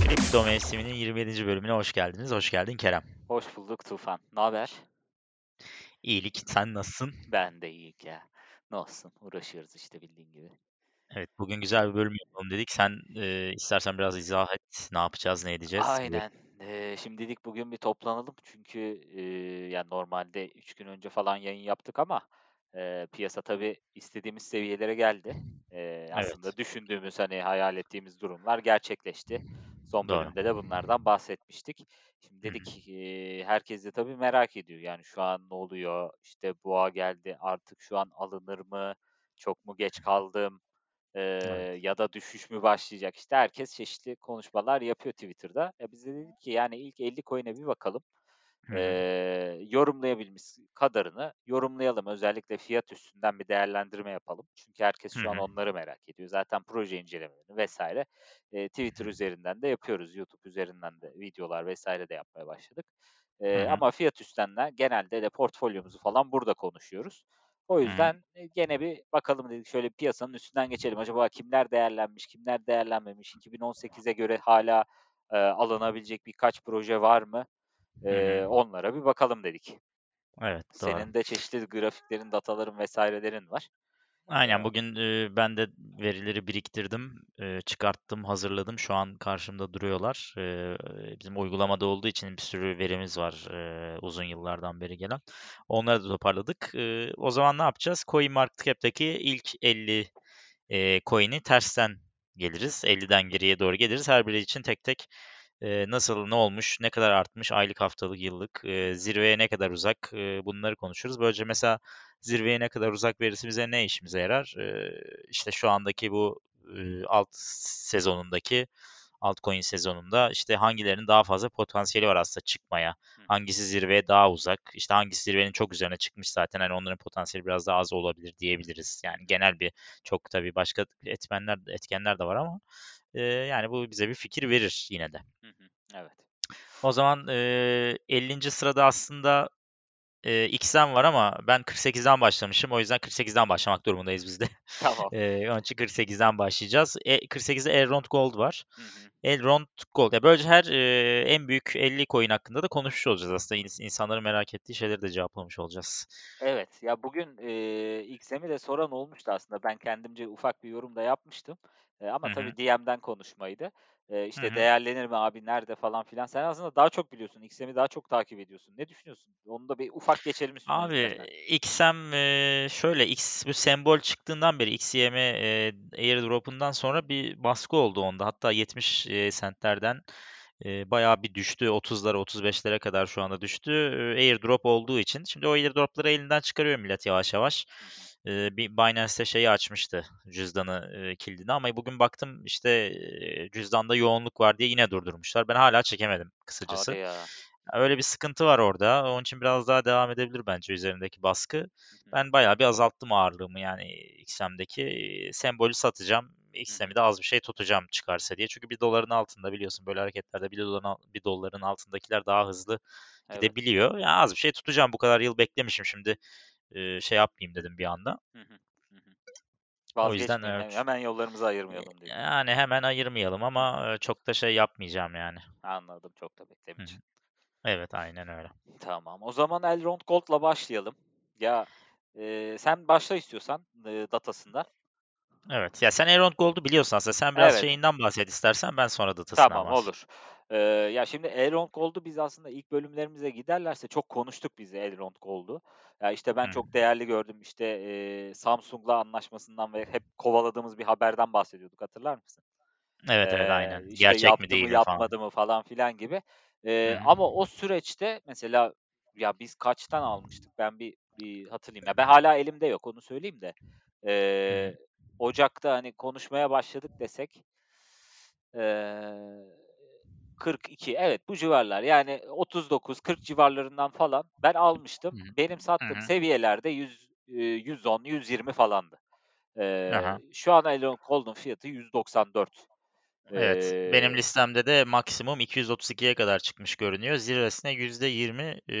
Kripto mevsiminin 27. bölümüne hoş geldiniz. Hoş geldin Kerem. Hoş bulduk Tufan. Ne haber? İyilik, sen nasılsın? Ben de iyiyim ya. Ne olsun, uğraşıyoruz işte bildiğin gibi. Evet, bugün güzel bir bölüm yapalım dedik. Sen e, istersen biraz izah et. Ne yapacağız, ne edeceğiz? Aynen. Ee, şimdi dedik bugün bir toplanalım çünkü e, yani normalde 3 gün önce falan yayın yaptık ama e, piyasa tabii istediğimiz seviyelere geldi. E, aslında düşündüğümüz hani hayal ettiğimiz durumlar gerçekleşti. Son Doğru. bölümde de bunlardan bahsetmiştik. Şimdi dedik e, herkes de tabii merak ediyor. Yani şu an ne oluyor? İşte boğa geldi. Artık şu an alınır mı? Çok mu geç kaldım? Eee, ya da düşüş mü başlayacak? İşte herkes çeşitli konuşmalar yapıyor Twitter'da. E biz de dedik ki yani ilk 50 coin'e bir bakalım. Hı hı. Eee yorumlayabilmiş kadarını yorumlayalım. Özellikle fiyat üstünden bir değerlendirme yapalım. Çünkü herkes Hı şu an hı. onları merak ediyor. Zaten proje incelemelerini vesaire eee, Twitter üzerinden de yapıyoruz. YouTube üzerinden de videolar vesaire de yapmaya başladık. Hı Eee, hı. ama fiyat üstünden genelde de portfolyomuzu falan burada konuşuyoruz. O Hı yüzden e, gene bir bakalım dedik şöyle piyasanın üstünden geçelim. Acaba kimler değerlenmiş, kimler değerlenmemiş? 2018'e göre hala e, alınabilecek birkaç proje var mı? E, onlara bir bakalım dedik. Evet, doğru. Senin de çeşitli grafiklerin, dataların vesairelerin var. Aynen bugün e, ben de verileri biriktirdim, e, çıkarttım, hazırladım. Şu an karşımda duruyorlar. E, bizim uygulamada olduğu için bir sürü verimiz var e, uzun yıllardan beri gelen. Onları da toparladık. E, o zaman ne yapacağız? CoinMarketCap'teki ilk 50 e, coin'i tersten geliriz. 50'den geriye doğru geliriz. Her biri için tek tek e, nasıl, ne olmuş, ne kadar artmış, aylık, haftalık, yıllık, e, zirveye ne kadar uzak e, bunları konuşuruz. Böylece mesela zirveye ne kadar uzak verisi bize ne işimize yarar? E, işte şu andaki bu e, alt sezonundaki altcoin sezonunda işte hangilerinin daha fazla potansiyeli var aslında çıkmaya. Hangisi zirveye daha uzak? İşte hangisi zirvenin çok üzerine çıkmış zaten. Hani onların potansiyeli biraz daha az olabilir diyebiliriz. Yani genel bir çok tabii başka etmenler etkenler de var ama e, yani bu bize bir fikir verir yine de. Hı hı, Evet. O zaman e, 50. sırada aslında e, XM var ama ben 48'den başlamışım. O yüzden 48'den başlamak durumundayız biz de. Tamam. E, onun için 48'den başlayacağız. E, 48'de Elrond Gold var. Hı hı. Elrond Gold. Ya böylece her e, en büyük 50 coin hakkında da konuşmuş olacağız aslında. İns- İnsanların merak ettiği şeyleri de cevaplamış olacağız. Evet. Ya bugün e, XM'i de soran olmuştu aslında. Ben kendimce ufak bir yorum da yapmıştım. E, ama Hı hı. tabii DM'den konuşmaydı. E, işte hı. değerlenir mi abi nerede falan filan. Sen aslında daha çok biliyorsun. XM'i daha çok takip ediyorsun. Ne düşünüyorsun? Onu da bir ufak geçelim üstünden Abi. XM e, şöyle X bu sembol çıktığından beri XYM e, airdrop'undan sonra bir baskı oldu onda. Hatta 70 e, centlerden e, bayağı bir düştü. 30'lara 35'lere kadar şu anda düştü. E, airdrop olduğu için. Şimdi o airdrop'ları elinden çıkarıyor millet yavaş yavaş. Hı hı. E, bir Binance'te şeyi açmıştı cüzdanı e, kilidini ama bugün baktım işte e, cüzdanda yoğunluk var diye yine durdurmuşlar. Ben hala çekemedim kısacası. Ya. Öyle bir sıkıntı var orada. Onun için biraz daha devam edebilir bence üzerindeki baskı. Hı hı. Ben bayağı bir azalttım ağırlığımı yani XM'deki. Sembolü satacağım. XM'i de az bir şey tutacağım çıkarsa diye. Çünkü bir doların altında biliyorsun böyle hareketlerde bir doların, bir doların altındakiler daha hızlı Evet. gidebiliyor. Ya az bir şey tutacağım. Bu kadar yıl beklemişim şimdi. Eee, şey yapmayayım dedim bir anda. Hı hı. O yüzden evet. Hemen yollarımızı ayırmayalım diye. Yani hemen ayırmayalım ama çok da şey yapmayacağım yani. Anladım. Çok da beklemeyeceğim. Evet aynen öyle. Tamam. O zaman Elrond Gold'la başlayalım. Ya e, sen başla istiyorsan e, datasında. Evet. Ya sen Elrond Gold'u biliyorsun aslında. Sen biraz Evet. şeyinden bahset istersen ben sonra datasından Tamam bahsedeyim. olur. Ee, ya şimdi Elrond Gold'u biz aslında ilk bölümlerimize giderlerse çok konuştuk biz Elrond Gold'u. Ya işte ben Hı. çok değerli gördüm. İşte e, Samsung'la anlaşmasından ve hep kovaladığımız bir haberden bahsediyorduk. Hatırlar mısın? Evet evet Ee, aynen. işte Gerçek mi değil mi falan. yapmadı mı falan filan gibi. Ee, hı. ama o süreçte mesela ya biz kaçtan almıştık? Ben bir, bir hatırlayayım. Ya ben hala elimde yok onu söyleyeyim de. Ee. Ocak'ta hani konuşmaya başladık desek. Eee 42 evet bu civarlar yani 39-40 civarlarından falan ben almıştım. hı. Benim sattığım hı. seviyelerde 100 eee, 110-120 falandı. Aha. Eee, şu an Elrond Gold'un fiyatı 194. Evet, benim Eee listemde de maksimum 232'ye kadar çıkmış görünüyor. Zirvesine %20, eee,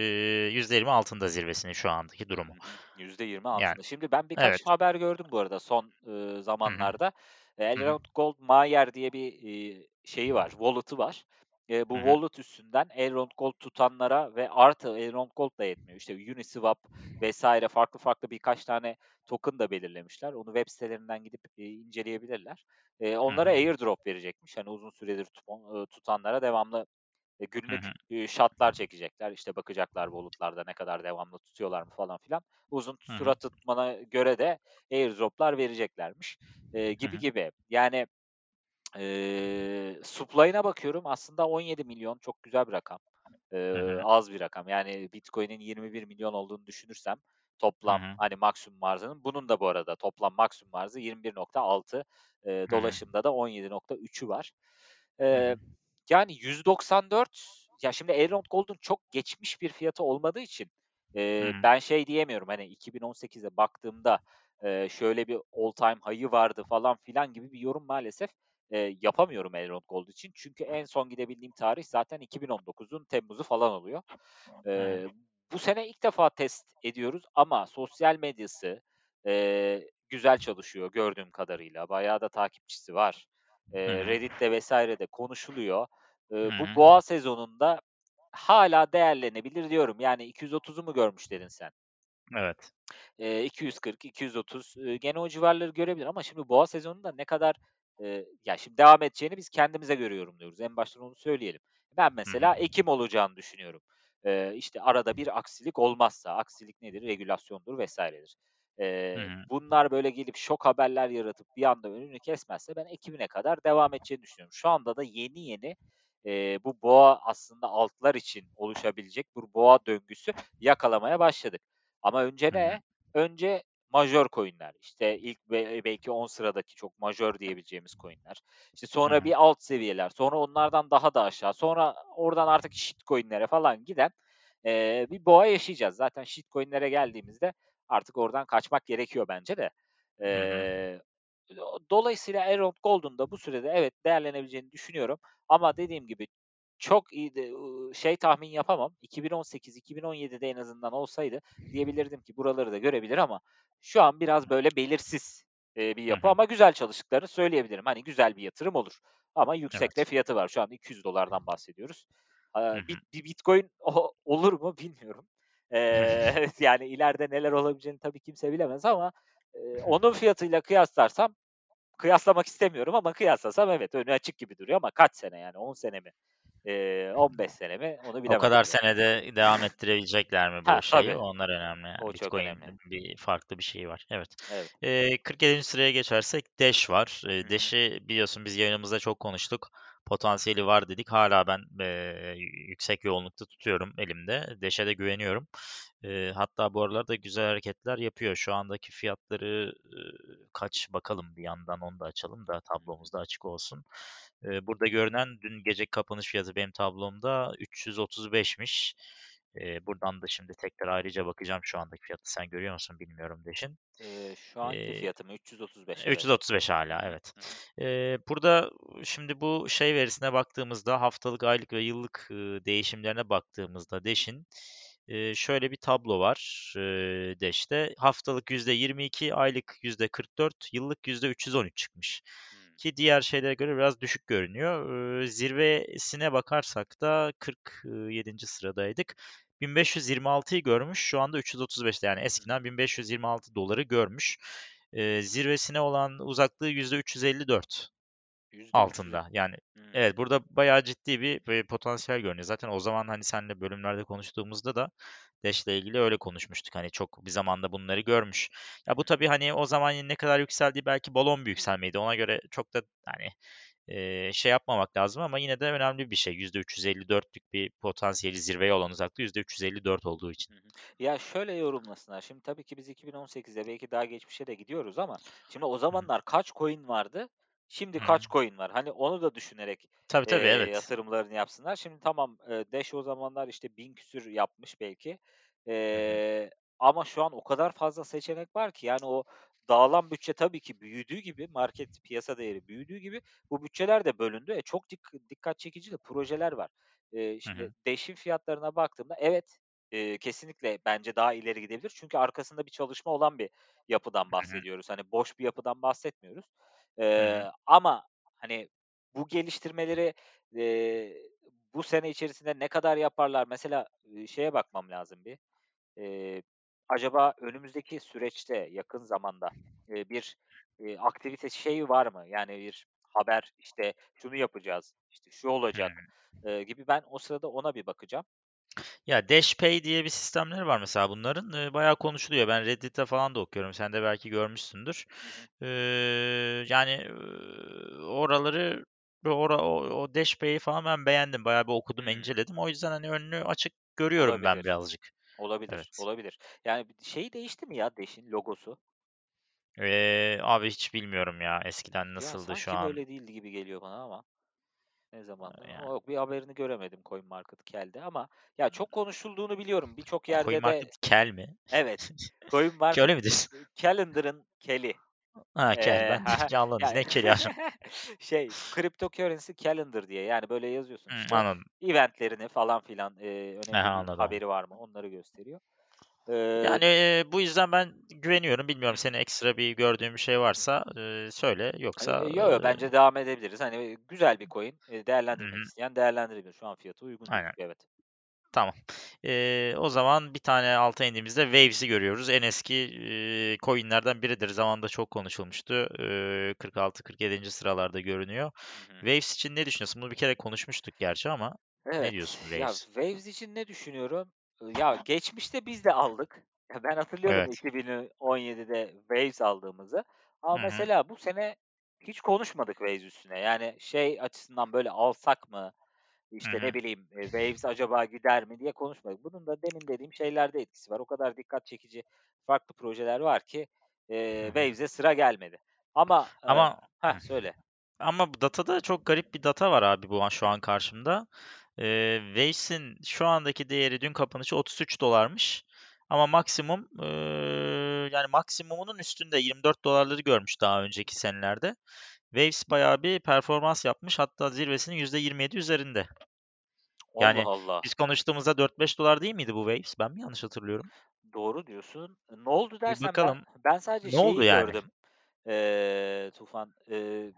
%20 altında zirvesinin şu andaki durumu. Hı hı. %20 Yani, altında. Şimdi ben birkaç evet. haber gördüm bu arada son, hı. zamanlarda. Elrond Gold Mayer diye bir, iii, şeyi var, wallet'ı var. Eee, bu Hı hı. wallet üstünden Elrond Gold tutanlara ve artı Elrond Gold da yetmiyor. İşte Uniswap vs. farklı farklı birkaç tane token da belirlemişler. Onu web sitelerinden gidip, iii, inceleyebilirler. Hı onlara hı. airdrop verecekmiş. Hani uzun süredir tuton ııı, tutanlara devamlı, Hı günlük, eee, shot'lar çekecekler. İşte bakacaklar wallet'larda ne kadar devamlı tutuyorlar mı falan filan. Uzun Hı süre tutmana göre de airdrop'lar vereceklermiş, Hı gibi hı. gibi. Yani, eee, supply'ına bakıyorum aslında 17.000.000 çok güzel bir rakam. Hı. az bir rakam. Yani Bitcoin'in 21.000.000 olduğunu düşünürsem toplam, hı. hani, maksimum arzının, bunun da bu arada toplam maksimum arzı 21.6, eee, Hı hı. dolaşımda da 17.3'ü var. Hı. yani 194 ya şimdi Elrond Gold'un çok geçmiş bir fiyatı olmadığı için, hı. ben şey diyemiyorum, hani, 2018'e baktığımda, eee, şöyle bir all time high'ı vardı falan filan gibi bir yorum maalesef, eee, yapamıyorum Elrond Gold için. Çünkü en son gidebildiğim tarih zaten 2019'un temmuz'u falan oluyor. Eee, bu sene ilk defa test ediyoruz ama sosyal medyası, eee, güzel çalışıyor gördüğüm kadarıyla. Bayağı da takipçisi var. Eee, hı. Reddit'te vs. de konuşuluyor. Hı bu boğa sezonunda hâlâ değerlenebilir diyorum. Yani 230'u mu görmüş dedin sen? Evet. Eee, 240-230 eee, gene o civarları görebilir ama şimdi boğa sezonunda ne kadar, ya, şimdi devam edeceğini biz kendimize göre yorumluyoruz. En baştan onu söyleyelim. Ben mesela ekim olacağını düşünüyorum. Eee, işte, arada bir aksilik olmazsa. Aksilik nedir? Regülasyondur Eee, hı. bunlar böyle gelip şok haberler yaratıp bir anda önünü kesmezse ben ekimine kadar devam edeceğini düşünüyorum. Şu anda da yeni yeni, eee, bu boğa aslında altlar için oluşabilecek bu boğa döngüsü yakalamaya başladık. Ama önce ne? Önce majör coin'ler. İşte, ilk be belki 10 sıradaki çok majör diyebileceğimiz coin'ler. İşte, sonra hı. bir alt seviyeler, sonra onlardan daha da aşağı, sonra oradan artık shitcoin'lere falan giden, eee, bir boğa yaşayacağız. Zaten shitcoin'lere geldiğimizde artık oradan kaçmak gerekiyor bence de. Eee, do dolayısıyla Elrond Gold'un da bu sürede evet değerlenebileceğini düşünüyorum ama dediğim gibi çok iyi de şey tahmin yapamam. 2018-2017'de en azından olsaydı diyebilirdim ki buraları da görebilir ama şu an biraz böyle belirsiz, bir yapı ama güzel çalıştıklarını söyleyebilirim. Hani, güzel bir yatırım olur ama yüksek de Evet. fiyatı var. Şu anda $200'dan bahsediyoruz. Hı Aaa, hı. bir bir Bitcoin o olur mu bilmiyorum. Yani ileride neler olabileceğini tabii kimse bilemez ama, onun fiyatıyla kıyaslarsam kıyaslamak istemiyorum ama kıyaslasam evet, önü açık gibi duruyor ama kaç sene yani 10 sene mi, eee, 15 sene mi onu O bilemem kadar tabii. senede devam ettirebilecekler mi Ha, bu şeyi? tabii. Onlar önemli yani. O çok Bitcoin'in önemli. bir farklı bir şeyi var. Evet. Evet. Eee, 47'nci sıraya geçersek Dash var. Hı. Dash'i biliyorsun biz yayınımızda çok konuştuk. Potansiyeli var dedik. Hâlâ ben, eee, yüksek yoğunlukta tutuyorum elimde. Dash'e de güveniyorum. Eee, hatta bu aralar da güzel hareketler yapıyor. Şu andaki fiyatları, ııı, kaç bakalım bir yandan onu da açalım da Hı hı. tablomuz da açık olsun. Eee, burada görünen dün gece kapanış fiyatı benim tablomda 335'miş. Eee, buradan da şimdi tekrar ayrıca bakacağım şu andaki fiyatı. Sen görüyor musun bilmiyorum Dash'in. Eee, şu anki Eee, fiyatı mı? 335 evet. 335 Hı hâlâ hı. evet. Hı hı. Eee, burada şimdi bu şey verisine baktığımızda haftalık, aylık ve yıllık, ııı, değişimlerine baktığımızda Dash'in, eee, şöyle bir tablo var, eee, Dash'te. Haftalık %22, aylık %44, yıllık %313 çıkmış ki diğer şeylere göre biraz düşük görünüyor. Zirvesine bakarsak da 47'nci sıradaydık. 1526'yı görmüş, şu anda 335'te yani eskiden $1526'ı görmüş. Eee, zirvesine olan uzaklığı %354 %300'ü altında. Yani Hımm. evet, burada bayağı ciddi bir, eee, potansiyel görünüyor. Zaten o zaman, hani, seninle bölümlerde konuştuğumuzda da Dash'le ilgili öyle konuşmuştuk. Hani, çok bir zamanda bunları görmüş. Ya, bu tabii, hani, o zaman ne kadar yükseldiği belki balon bir yükselmeydi. Ona göre çok da, hani, şey yapmamak lazım ama yine de önemli bir şey. %354'lük bir potansiyeli zirveye olan uzaklığı %354 olduğu için. Ya, şöyle yorumlasınlar, şimdi tabii ki biz 2018'e belki daha geçmişe de gidiyoruz ama şimdi o zamanlar kaç coin vardı, şimdi kaç coin var? Hani, onu da düşünerek, Tabii, tabii, evet. yatırımlarını yapsınlar. Şimdi tamam, eee, Dash o zamanlar, işte, 1000 küsur yapmış belki, eee, ama şu an o kadar fazla seçenek var ki yani o dağılan bütçe tabii ki büyüdüğü gibi, market piyasa değeri büyüdüğü gibi bu bütçeler de bölündü. E, çok dik dikkat çekici de projeler var. Hı şimdi hı. Dash'in fiyatlarına baktığımda evet, eee, kesinlikle bence daha ileri gidebilir. Çünkü arkasında bir çalışma olan bir yapıdan Hı hı. bahsediyoruz. Hani boş bir yapıdan bahsetmiyoruz. Hı hı. Ama hani bu geliştirmeleri, eee, bu sene içerisinde ne kadar yaparlar? Mesela, eee, şeye bakmam lazım bir, eee, acaba önümüzdeki süreçte, yakın zamanda, eee, bir, eee, aktivite şeyi var mı? Yani bir haber, işte, şunu yapacağız, işte, şu olacak, eee, gibi. Ben o sırada ona bir bakacağım. Ya, DashPay diye bir sistemleri var mesela bunların. Eee, bayağı konuşuluyor. Ben Reddit'te falan da okuyorum. Sen de belki görmüşsündür. Eee, yani, oraları ora o o DashPay'i falan ben beğendim. Bayağı bir okudum, inceledim. O yüzden, hani, önünü açık görüyorum ben Olabilir, birazcık. Olabilir, Evet. olabilir. Yani, b şeyi değişti mi ya Dash'in logosu? Eee, abi hiç bilmiyorum ya eskiden Ya, nasıldı şu sanki an. böyle değildi gibi geliyor bana ama. Ne zamandı? Yani. O bir haberini göremedim CoinMarketCal'de ama ya, çok konuşulduğunu biliyorum. Birçok yerde de CoinMarketCal mi? Evet, Köle CoinMarket midir? Calendar'ın kel'i. Ha, kel. Eee, Ben canlandı. ya Ne keli hocam? şey, Cryptocurrency Calendar diye, yani, böyle yazıyorsun, Hımm, işte, anladım. event'lerini falan filan, eee, önemli bir anladım. haberi var mı onları gösteriyor. Eee Yani, bu yüzden ben güveniyorum. Hı Bilmiyorum hı. senin ekstra bir gördüğün bir şey varsa, eee, söyle. Yoksa, yo, yo, bence devam edebiliriz. Hani, güzel bir coin, eee, Hı değerlendirmek hı. isteyen değerlendirebilir. Şu an fiyatı uygun Aynen. gözüküyor, evet. Tamam. Eee, o zaman bir tane alta indiğimizde Waves'i görüyoruz. En eski, eee, coin'lerden biridir. Zamanında çok konuşulmuştu. Eee, 46-47'nci sıralarda görünüyor. Hı hı. Waves için ne düşünüyorsun? Bunu bir kere konuşmuştuk gerçi ama ne Evet, diyorsun ya, Waves? Waves için ne düşünüyorum? Ya, geçmişte biz de aldık. Ya, ben hatırlıyorum Evet. 2017'de Waves aldığımızı ama Hı hı. mesela bu sene hiç konuşmadık Waves üstüne. Yani, şey açısından, böyle, alsak mı, İşte, ne hı. bileyim, eee, Waves acaba gider mi diye konuşmadık. Bunun da demin dediğim şeylerde etkisi var. O kadar dikkat çekici farklı projeler var ki, hı. Waves'e sıra gelmedi. Ama, Ama Heh, Hıh. söyle. Ama bu datada çok garip bir data var abi bu an şu an karşımda. Eee, Waves'in şu andaki değeri dün kapanışı $33'mış ama maksimum, eee, yani, maksimumunun üstünde $24'ları görmüş daha önceki senelerde. Waves bayağı bir performans yapmış. Hatta zirvesinin %27 üzerinde. Allah Yani, Allah. biz konuştuğumuzda $4-5 değil miydi bu Waves? Ben mi yanlış hatırlıyorum? Doğru diyorsun. Ne oldu dersen ben bakalım. ben sadece Ne oldu şeyi yani? gördüm, eee, Tufan,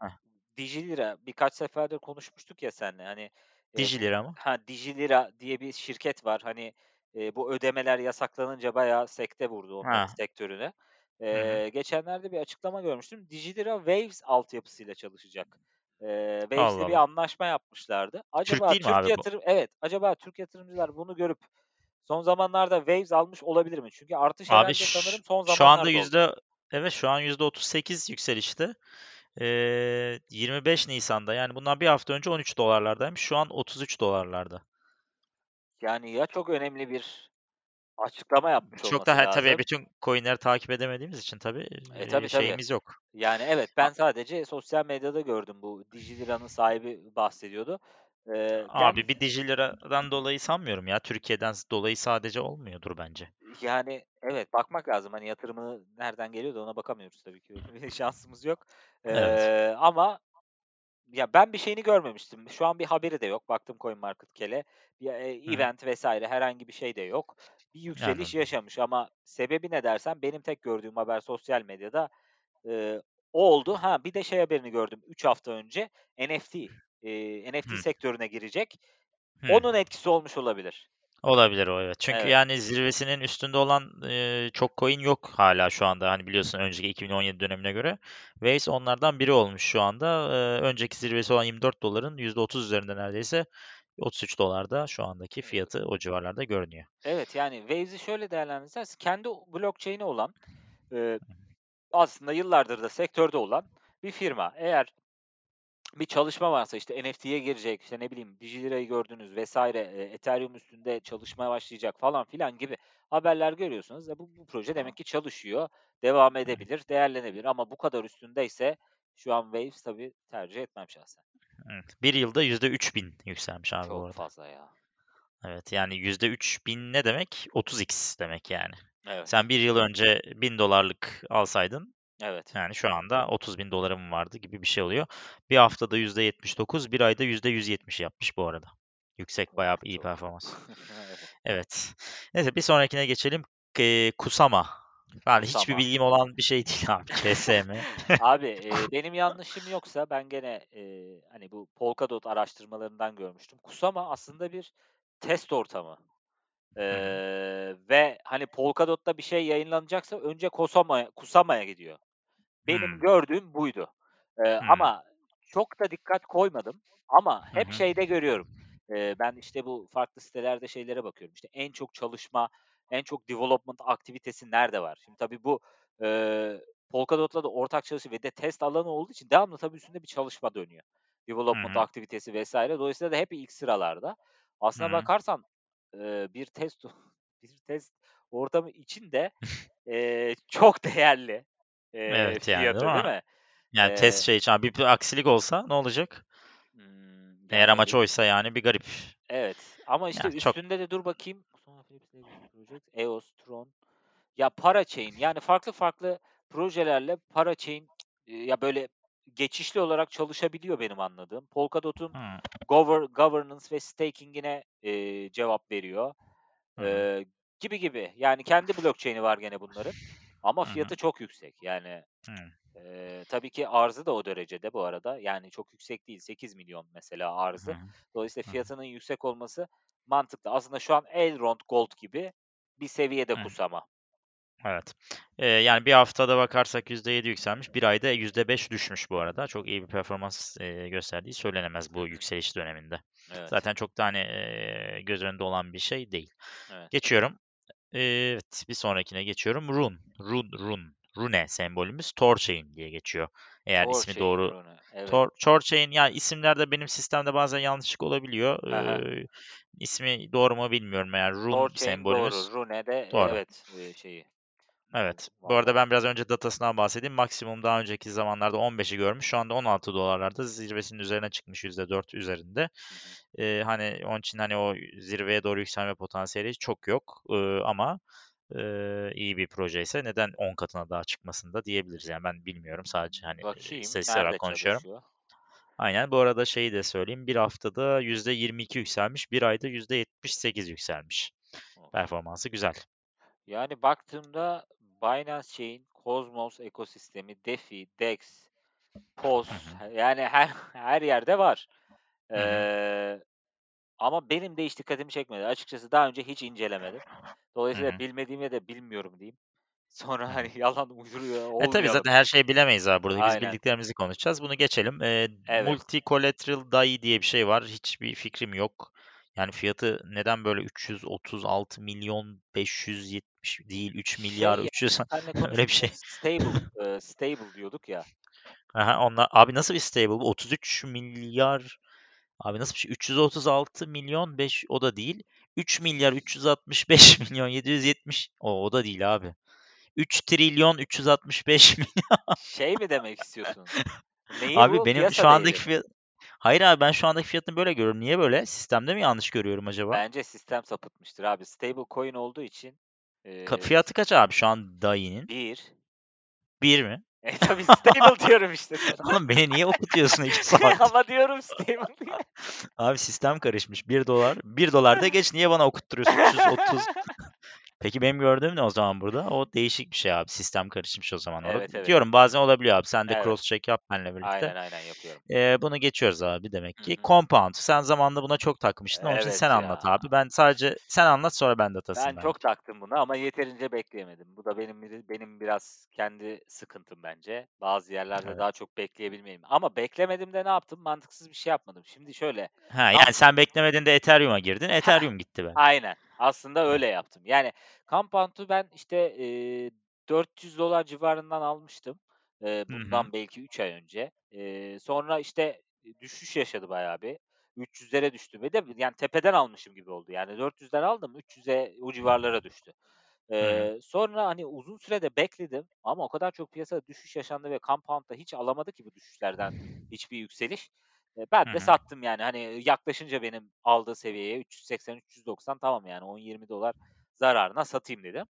Heh. DigiLira birkaç seferdir konuşmuştuk ya seninle, hani, bu DigiLira mı? Ha, DigiLira diye bir şirket var. Hani, eee, bu ödemeler yasaklanınca bayağı sekte vurdu onların sektörüne. Eee, geçenlerde bir açıklama görmüştüm. DigiLira Waves altyapısıyla çalışacak. Eee, Waves'le bir anlaşma yapmışlardı. Türk Acaba mi Türk abi bu? yatırım Evet, acaba Türk yatırımcılar bunu görüp son zamanlarda Waves almış olabilir mi? Çünkü artış Abi herhâlde ş sanırım son şu anda zamanlarda oldu. yüzde Evet, şu an %38 yükselişte. Eee, 25 Nisan'da, yani, bundan 1 hafta önce $13'lardaymış. Şu an $33'larda. Yani, ya çok önemli bir açıklama yapmış Çok da olması he tabii lazım bütün coin'leri takip edemediğimiz için tabii, E, tabii, tabii. şeyimiz yok. Yani, evet, ben sadece sosyal medyada gördüm. Bu DigiLira'nın sahibi bahsediyordu. Yani Abi bir DigiLira'dan dolayı sanmıyorum ya. Türkiye'den dolayı sadece olmuyordur bence. Yani, evet, bakmak lazım. Hani, yatırımı nereden geliyor da ona bakamıyoruz tabii ki. Şansımız yok. Evet. Eee, ama ya, ben bir şeyini görmemiştim. Şu an bir haberi de yok. Baktım CoinMarketCal'e. Bir, Hı hı. event vs. herhangi bir şey de yok. Bir yükseliş Anladım. yaşamış ama sebebi ne dersen benim tek gördüğüm haber sosyal medyada, o oldu. Ha, bir de şey haberini gördüm 3 hafta önce NFT, eee, NFT Hıh. sektörüne girecek. Hımm. Onun etkisi olmuş olabilir. Olabilir o, evet. Çünkü, Evet. yani, zirvesinin üstünde olan, eee, çok coin yok hâlâ şu anda. Hani, biliyorsun önceki 2017 dönemine göre. Waves onlardan biri olmuş şu anda. Eee, önceki zirvesi olan $24'ların %30 üzerinde neredeyse. $33'da şu andaki fiyatı o civarlarda görünüyor. Evet, yani, Waves'i şöyle değerlendirsek kendi blockchain'i olan, eee, aslında yıllardır da sektörde olan bir firma. Eğer bir çalışma varsa, işte, NFT'ye girecek, işte, ne bileyim, DigiLira'yı gördünüz eee, Ethereum üstünde çalışmaya başlayacak falan filan gibi haberler görüyorsanız, e, bu bu proje demek ki çalışıyor, devam edebilir, değerlenebilir ama bu kadar üstündeyse şu an Waves tabii tercih etmem şahsen. Evet. 1 yılda %3000 yükselmiş abi bu Çok arada. fazla ya. Evet, yani, %3000 ne demek? 30x demek yani. Evet. Sen 1 yıl önce $1000'lık alsaydın Evet. Yani şu anda $30.000 vardı gibi bir şey oluyor. Bir haftada %79, bir ayda %170 yapmış bu arada. Yüksek, bayağı iyi performans. Evet. Neyse bir sonrakine geçelim. Kusama. Yani hiçbir bilgim olan bir şey değil abi. KSM. Abi, eee, benim yanlışım yoksa ben gene, eee, hani, bu Polkadot araştırmalarından görmüştüm. Kusama aslında bir test ortamı. Eee, ve, hani, Polkadot'ta bir şey yayınlanacaksa önce Kosama'ya Kusama'ya gidiyor. Benim Hımm. gördüğüm buydu. Eee, Hımm. ama çok da dikkat koymadım ama hep hı. şeyde görüyorum. Eee, ben, işte, bu farklı sitelerde şeylere bakıyorum. İşte, en çok çalışma, en çok development aktivitesi nerede var? Şimdi tabii bu, eee, Polkadot'la da ortak çalışıyor ve de test alanı olduğu için devamlı tabii üstünde bir çalışma dönüyor. Development hı. aktivitesi vs. Dolayısıyla da hep ilk sıralarda. Aslına hı. bakarsan, eee, bir test bir test ortamı için de, eee, çok değerli, eee, Evet, yani, değil fiyatı, değil mi? mi? Yani test Eee şey için bir aksilik olsa ne olacak? Imm, Eğer yani, amaç oysa yani bir garip. Evet ama, işte, Ya, çok üstünde de dur bakayım. EOS, Tron. Ya, Parachain, yani, farklı farklı projelerle Parachain, ya, böyle geçişli olarak çalışabiliyor benim anladığım. Polkadot'un Hıı. gover governance ve staking'ine, eee, cevap veriyor, hı. eee, gibi gibi. Yani, kendi blockchain'i var gene bunların ama Hı hı. fiyatı çok yüksek. Yani, eee, tabii ki arzı da o derecede bu arada. Yani, çok yüksek değil. $8.000.000 mesela Hı arzı. hı. Dolayısıyla fiyatının yüksek olması mantıklı. Aslında şu an Elrond Gold gibi bir seviyede Hı. Kusama. Evet. Eee, yani, bir haftada bakarsak %7 yükselmiş, bir ayda %5 düşmüş bu arada. Çok iyi bir performans, eee, gösterdiği söylenemez bu yükseliş döneminde. Evet. Zaten çok da, hani, eee, göz önünde olan bir şey değil. Evet. Geçiyorum. Evet, bir sonrakine geçiyorum. Rune, Rune, Rune, Rune sembolümüz Thorchain diye geçiyor. Eğer ismi Thorchain, doğru Rune, evet. Thor Thorchain, ya, isimlerde benim sistemde bazen yanlışlık olabiliyor. Hı. Eee, ismi doğru mu bilmiyorum. Yani Rune Thorchain doğru. sembolümüz Rune de, doğru. evet, şeyi, Evet. Bu arada ben biraz önce datasından bahsedeyim. Maksimum daha önceki zamanlarda 15'i görmüş. Şu anda $16'larda zirvesinin üzerine çıkmış %4 üzerinde. Eee, hani, onun için, hani, o zirveye doğru yükselme potansiyeli çok yok, ııı, ama, eee, iyi bir projeyse neden 10 katına daha çıkmasın da diyebiliriz. Yani, ben bilmiyorum. Sadece, hani, Bakayım olarak konuşuyorum. çalışıyor? Aynen. Bu arada şeyi de söyleyeyim, bir haftada %22 yükselmiş, bir ayda %78 yükselmiş. Performansı güzel. Yani, baktığımda Binance Chain, Cosmos ekosistemi, DeFi, DEX, POS, yani, her her yerde var. Eee, ama benim de hiç dikkatimi çekmedi. Açıkçası daha önce hiç incelemedim. Dolayısıyla hı. bilmediğime de bilmiyorum diyeyim. Sonra, hani, yalan uyduruyor E, tabii olmayalım. zaten her şeyi bilemeyiz abi burada. Biz Aynen. bildiklerimizi konuşacağız. Bunu geçelim. Eee, Evet. Multi Collateral DAI diye bir şey var. Hiçbir fikrim yok. Yani, fiyatı neden böyle $336.570 değil, Şey, ya, $3.300.000.000 seninle öyle bir şey. stable, stable diyorduk ya. Hı, onlar Abi nasıl bir stable bu? 33.000.000.000 Abi nasıl bir şey? 336.000.000.000 beş o da değil. 3.365.000.770 O, o da değil abi. 3.365.000.000 Şey mi demek istiyorsun? Neyi Abi bu? benim şu Piyasa andaki değeri mi? fiyat Hayır abi ben şu andaki fiyatını böyle görüyorum. Niye böyle? Sistemde mi yanlış görüyorum acaba? Bence sistem sapıtmıştır abi. Stablecoin olduğu için, Ka eee, fiyatı kaç abi şu an DAI'nin? 1 1 mi? E, tabii stable diyorum işte. Oğlum beni niye okutuyorsun 2 saattir? Ama diyorum stable diye. Abi sistem karışmış. $1 $1 de geç niye bana okutturuyorsun 330 Peki benim gördüğüm ne o zaman burada? O değişik bir şey abi. Sistem karışmış o zaman Evet, orada. evet. Diyorum bazen olabiliyor abi. Sen de Evet. cross check yap benimle birlikte. Aynen, aynen yapıyorum. Eee, bunu geçiyoruz abi demek ki. hı. Compound. Sen zamanında buna çok takmıştın. Onun için sen Evet anlat ya. abi. Ben sadece sen anlat sonra ben Ben datasını çok taktım buna ama yeterince bekleyemedim. Bu da benim benim biraz kendi sıkıntım bence. Bazı yerlerde Evet. daha çok bekleyebilmeliyim ama beklemedim de ne yaptım? Mantıksız bir şey yapmadım. Şimdi şöyle, Ha, yani sen beklemediğinde Ethereum'a girdin. Ethereum gitti belki. aynen. Aslında öyle yaptım. Yani Compound'u ben, işte, eee, $400 civarından almıştım. Hı. bundan belki 3 ay önce. Eee, sonra, işte, düşüş yaşadı bayağı bir. 300'lere düştü ve de yani tepeden almışım gibi oldu. Yani 400'den aldım, 300'e o civarlara düştü. Eee, sonra, hani, uzun süre de bekledim ama o kadar çok piyasada düşüş yaşandı ve Compound da hiç alamadı ki bu düşüşlerden hiçbir yükseliş. Ben de hı. sattım yani. Hani, yaklaşınca benim aldığı seviyeye $380-390 tamam yani $10-20 zararına satayım dedim.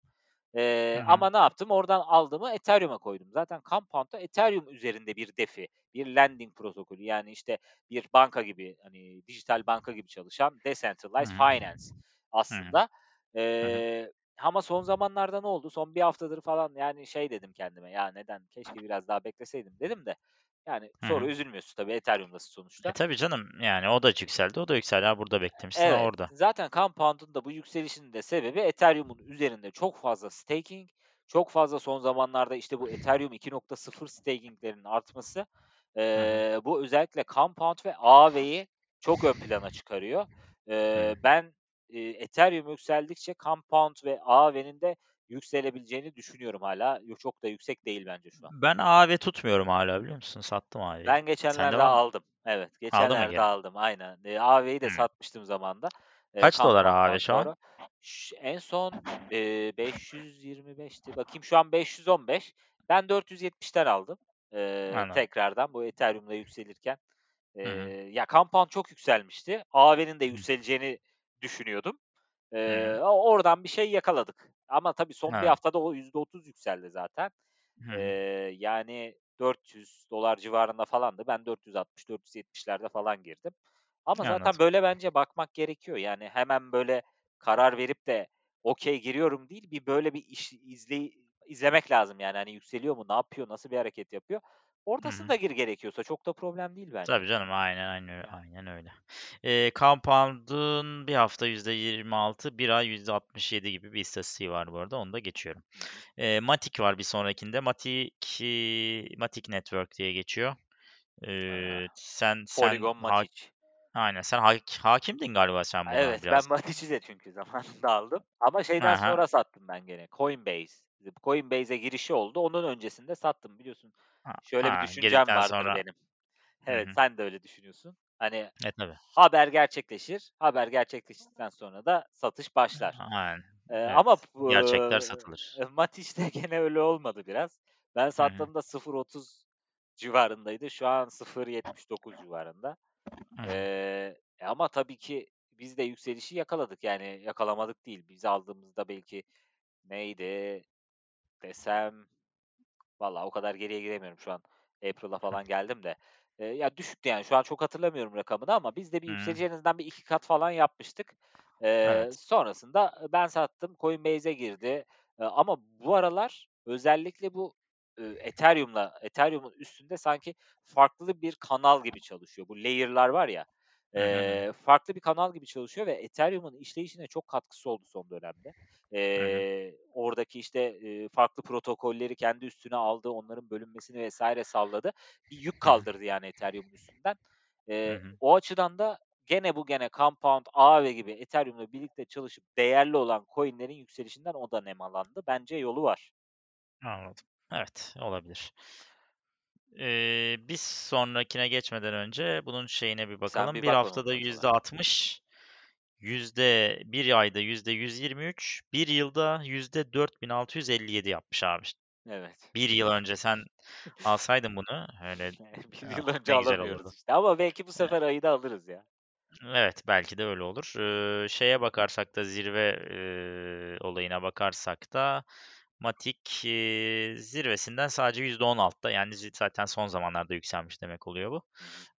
Hı. ama ne yaptım? Oradan aldığımı Ethereum'a koydum. Zaten Compound da Ethereum üzerinde bir DeFi, bir lending protokolü. Yani, işte, bir banka gibi, hani, dijital banka gibi çalışan decentralized hı. finance aslında. Hı hı. Eee, ama son zamanlarda ne oldu? Son 1 haftadır falan, yani, şey dedim kendime, "Ya, neden, keşke biraz daha bekleseydim." dedim de, yani, sonra hı. üzülmüyorsun tabii, Ethereum'dasın E, sonuçta. tabii canım. Yani o da yükseldi, o da yükseldi. Ha, burada beklemişsin, Evet, orada. zaten Compound'un da bu yükselişinin de sebebi Ethereum'un üzerinde çok fazla staking, çok fazla son zamanlarda, işte, bu Ethereum 2.0 staking'lerinin artması. Eee, bu özellikle Compound ve Aave'yi çok ön plana çıkarıyor. Eee, ben, eee, Ethereum yükseldikçe Compound ve Aave'nin de yükselebileceğini düşünüyorum. Yo çok da yüksek değil bence şu an. Ben Aave tutmuyorum hâlâ biliyor musun? Sattım Aave'yi. Ben geçenlerde aldım. Evet, Aldın mı geçenlerde aldım. Aynen. Eee, Aave'yi de satmıştım zamanında. Eee, Kaç dolar Compound'dan şu an? en son, eee, 525'ti. Bakayım şu an 515. Ben 470'ten aldım, Anladım. tekrardan bu Ethereum'da yükselirken. Hı. ya, Compound çok yükselmişti. Aave'nin de yükseleceğini düşünüyordum. Hı. o oradan bir şey yakaladık. Ama tabii son 1 Evet. haftada o %30 yükseldi zaten. Eee, hı. yani $400 civarında falandı. Ben 460-470'lerde falan girdim. Ama zaten Anladım. böyle bence bakmak gerekiyor. Yani hemen böyle karar verip de "Okay, giriyorum." değil, bir böyle bir iş izley izlemek lazım yani. Hani, yükseliyor mu, ne yapıyor, nasıl bir hareket yapıyor? Hı. Ortasında gir gerekiyorsa. Çok da problem değil bence. Tabii canım, aynen, aynen, aynen öyle. Eee, Compound'un 1 hafta %26, 1 ay %67 gibi bir istatistiği var bu arada, onu da geçiyorum. Eee, Matic var bir sonrakinde. Matic, Matic Network diye geçiyor. Eee, Eee, sen sen Polygon ha Matic. aynen, sen hak hakimdin galiba sen buna Evet, ben biraz. Matic'i de çünkü zamanında aldım ama şeyden hı. sonra sattım ben gene, Coinbase. Coinbase'e girişi oldu. Onun öncesinde sattım. Biliyorsun, Ha şöyle bir ha, düşüncem girdikten vardır sonra benim. Evet, hı. sen de öyle düşünüyorsun. Hani, E, tabii. haber gerçekleşir, haber gerçekleştikten sonra da satış başlar. Aynen, ama evet. p Gerçekler eee, satılır. Matic'te gene öyle olmadı biraz. Ben sattığımda 0.30 civarındaydı. Şu an 0.79 civarında. Hı hı. Eee, e, ama tabii ki biz de yükselişi yakaladık. Yani yakalamadık değil. Biz aldığımızda belki neydi desem, vallahi o kadar geriye gidemiyorum şu an. April'a falan geldim de. Eee, ya, düşüktü yani. Şu an çok hatırlamıyorum rakamını ama biz de bir Hı hı. yükselişi en azından bir 2 kat falan yapmıştık. Eee, Evet. sonrasında, ben sattım, Coinbase'e girdi. Eee, ama bu aralar özellikle bu, ııı, Ethereum'la Ethereum'un üstünde sanki farklı bir kanal gibi çalışıyor. Bu layer'lar var ya, Hı hı, hı. eee, farklı bir kanal gibi çalışıyor ve Ethereum'un işleyişine çok katkısı oldu son dönemde. Hı hı. Eee, oradaki, işte, eee, farklı protokolleri kendi üstüne aldı, onların bölünmesini vs. sağladı. Bir yük Hı hı. kaldırdı yani Ethereum'un üstünden. Hı Eee, hı. o açıdan da gene bu gene Compound, Aave gibi Ethereum'la birlikte çalışıp değerli olan coin'lerin yükselişinden o da nemalandı. Bence yolu var. Anladım. Evet, olabilir. Eee, bir sonrakine geçmeden önce bunun şeyine bir bakalım. bir 1 bak haftada notuna. %60, yüzde 1 ayda %123, 1 yılda %4657 yapmış abi. Evet. 1 yıl önce sen alsaydın bunu, öyle, 1 yıl ah, önce ne güzel alamıyoruz işte ama belki bu sefer ayı da alırız ya. Evet, belki de öyle olur. Eee, şeye bakarsak da zirve, eee, olayına bakarsak da Matic, eee, zirvesinden sadece %10 altta. Yani zi zaten son zamanlarda yükselmiş demek oluyor bu.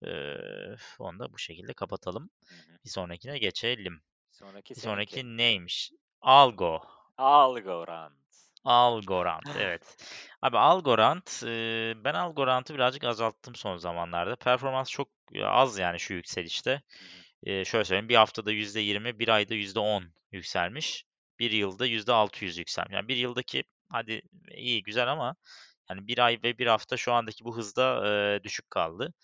Eee, onu da bu şekilde kapatalım. Bir sonrakine geçelim. Sonraki Bir seninki. sonraki neymiş? Algo. Algorand. Algorand, evet. Abi Algorand, eee, ben Algorand'ı birazcık azalttım son zamanlarda. Performans çok, az yani şu yükselişte. Eee, şöyle söyleyeyim, 1 haftada %20, 1 ayda %10 yükselmiş. 1 yılda %600 yükselmiş. Yani 1 yıldaki hadi iyi, güzel ama hani 1 ay ve 1 hafta şu andaki bu hızda, eee, düşük kaldı,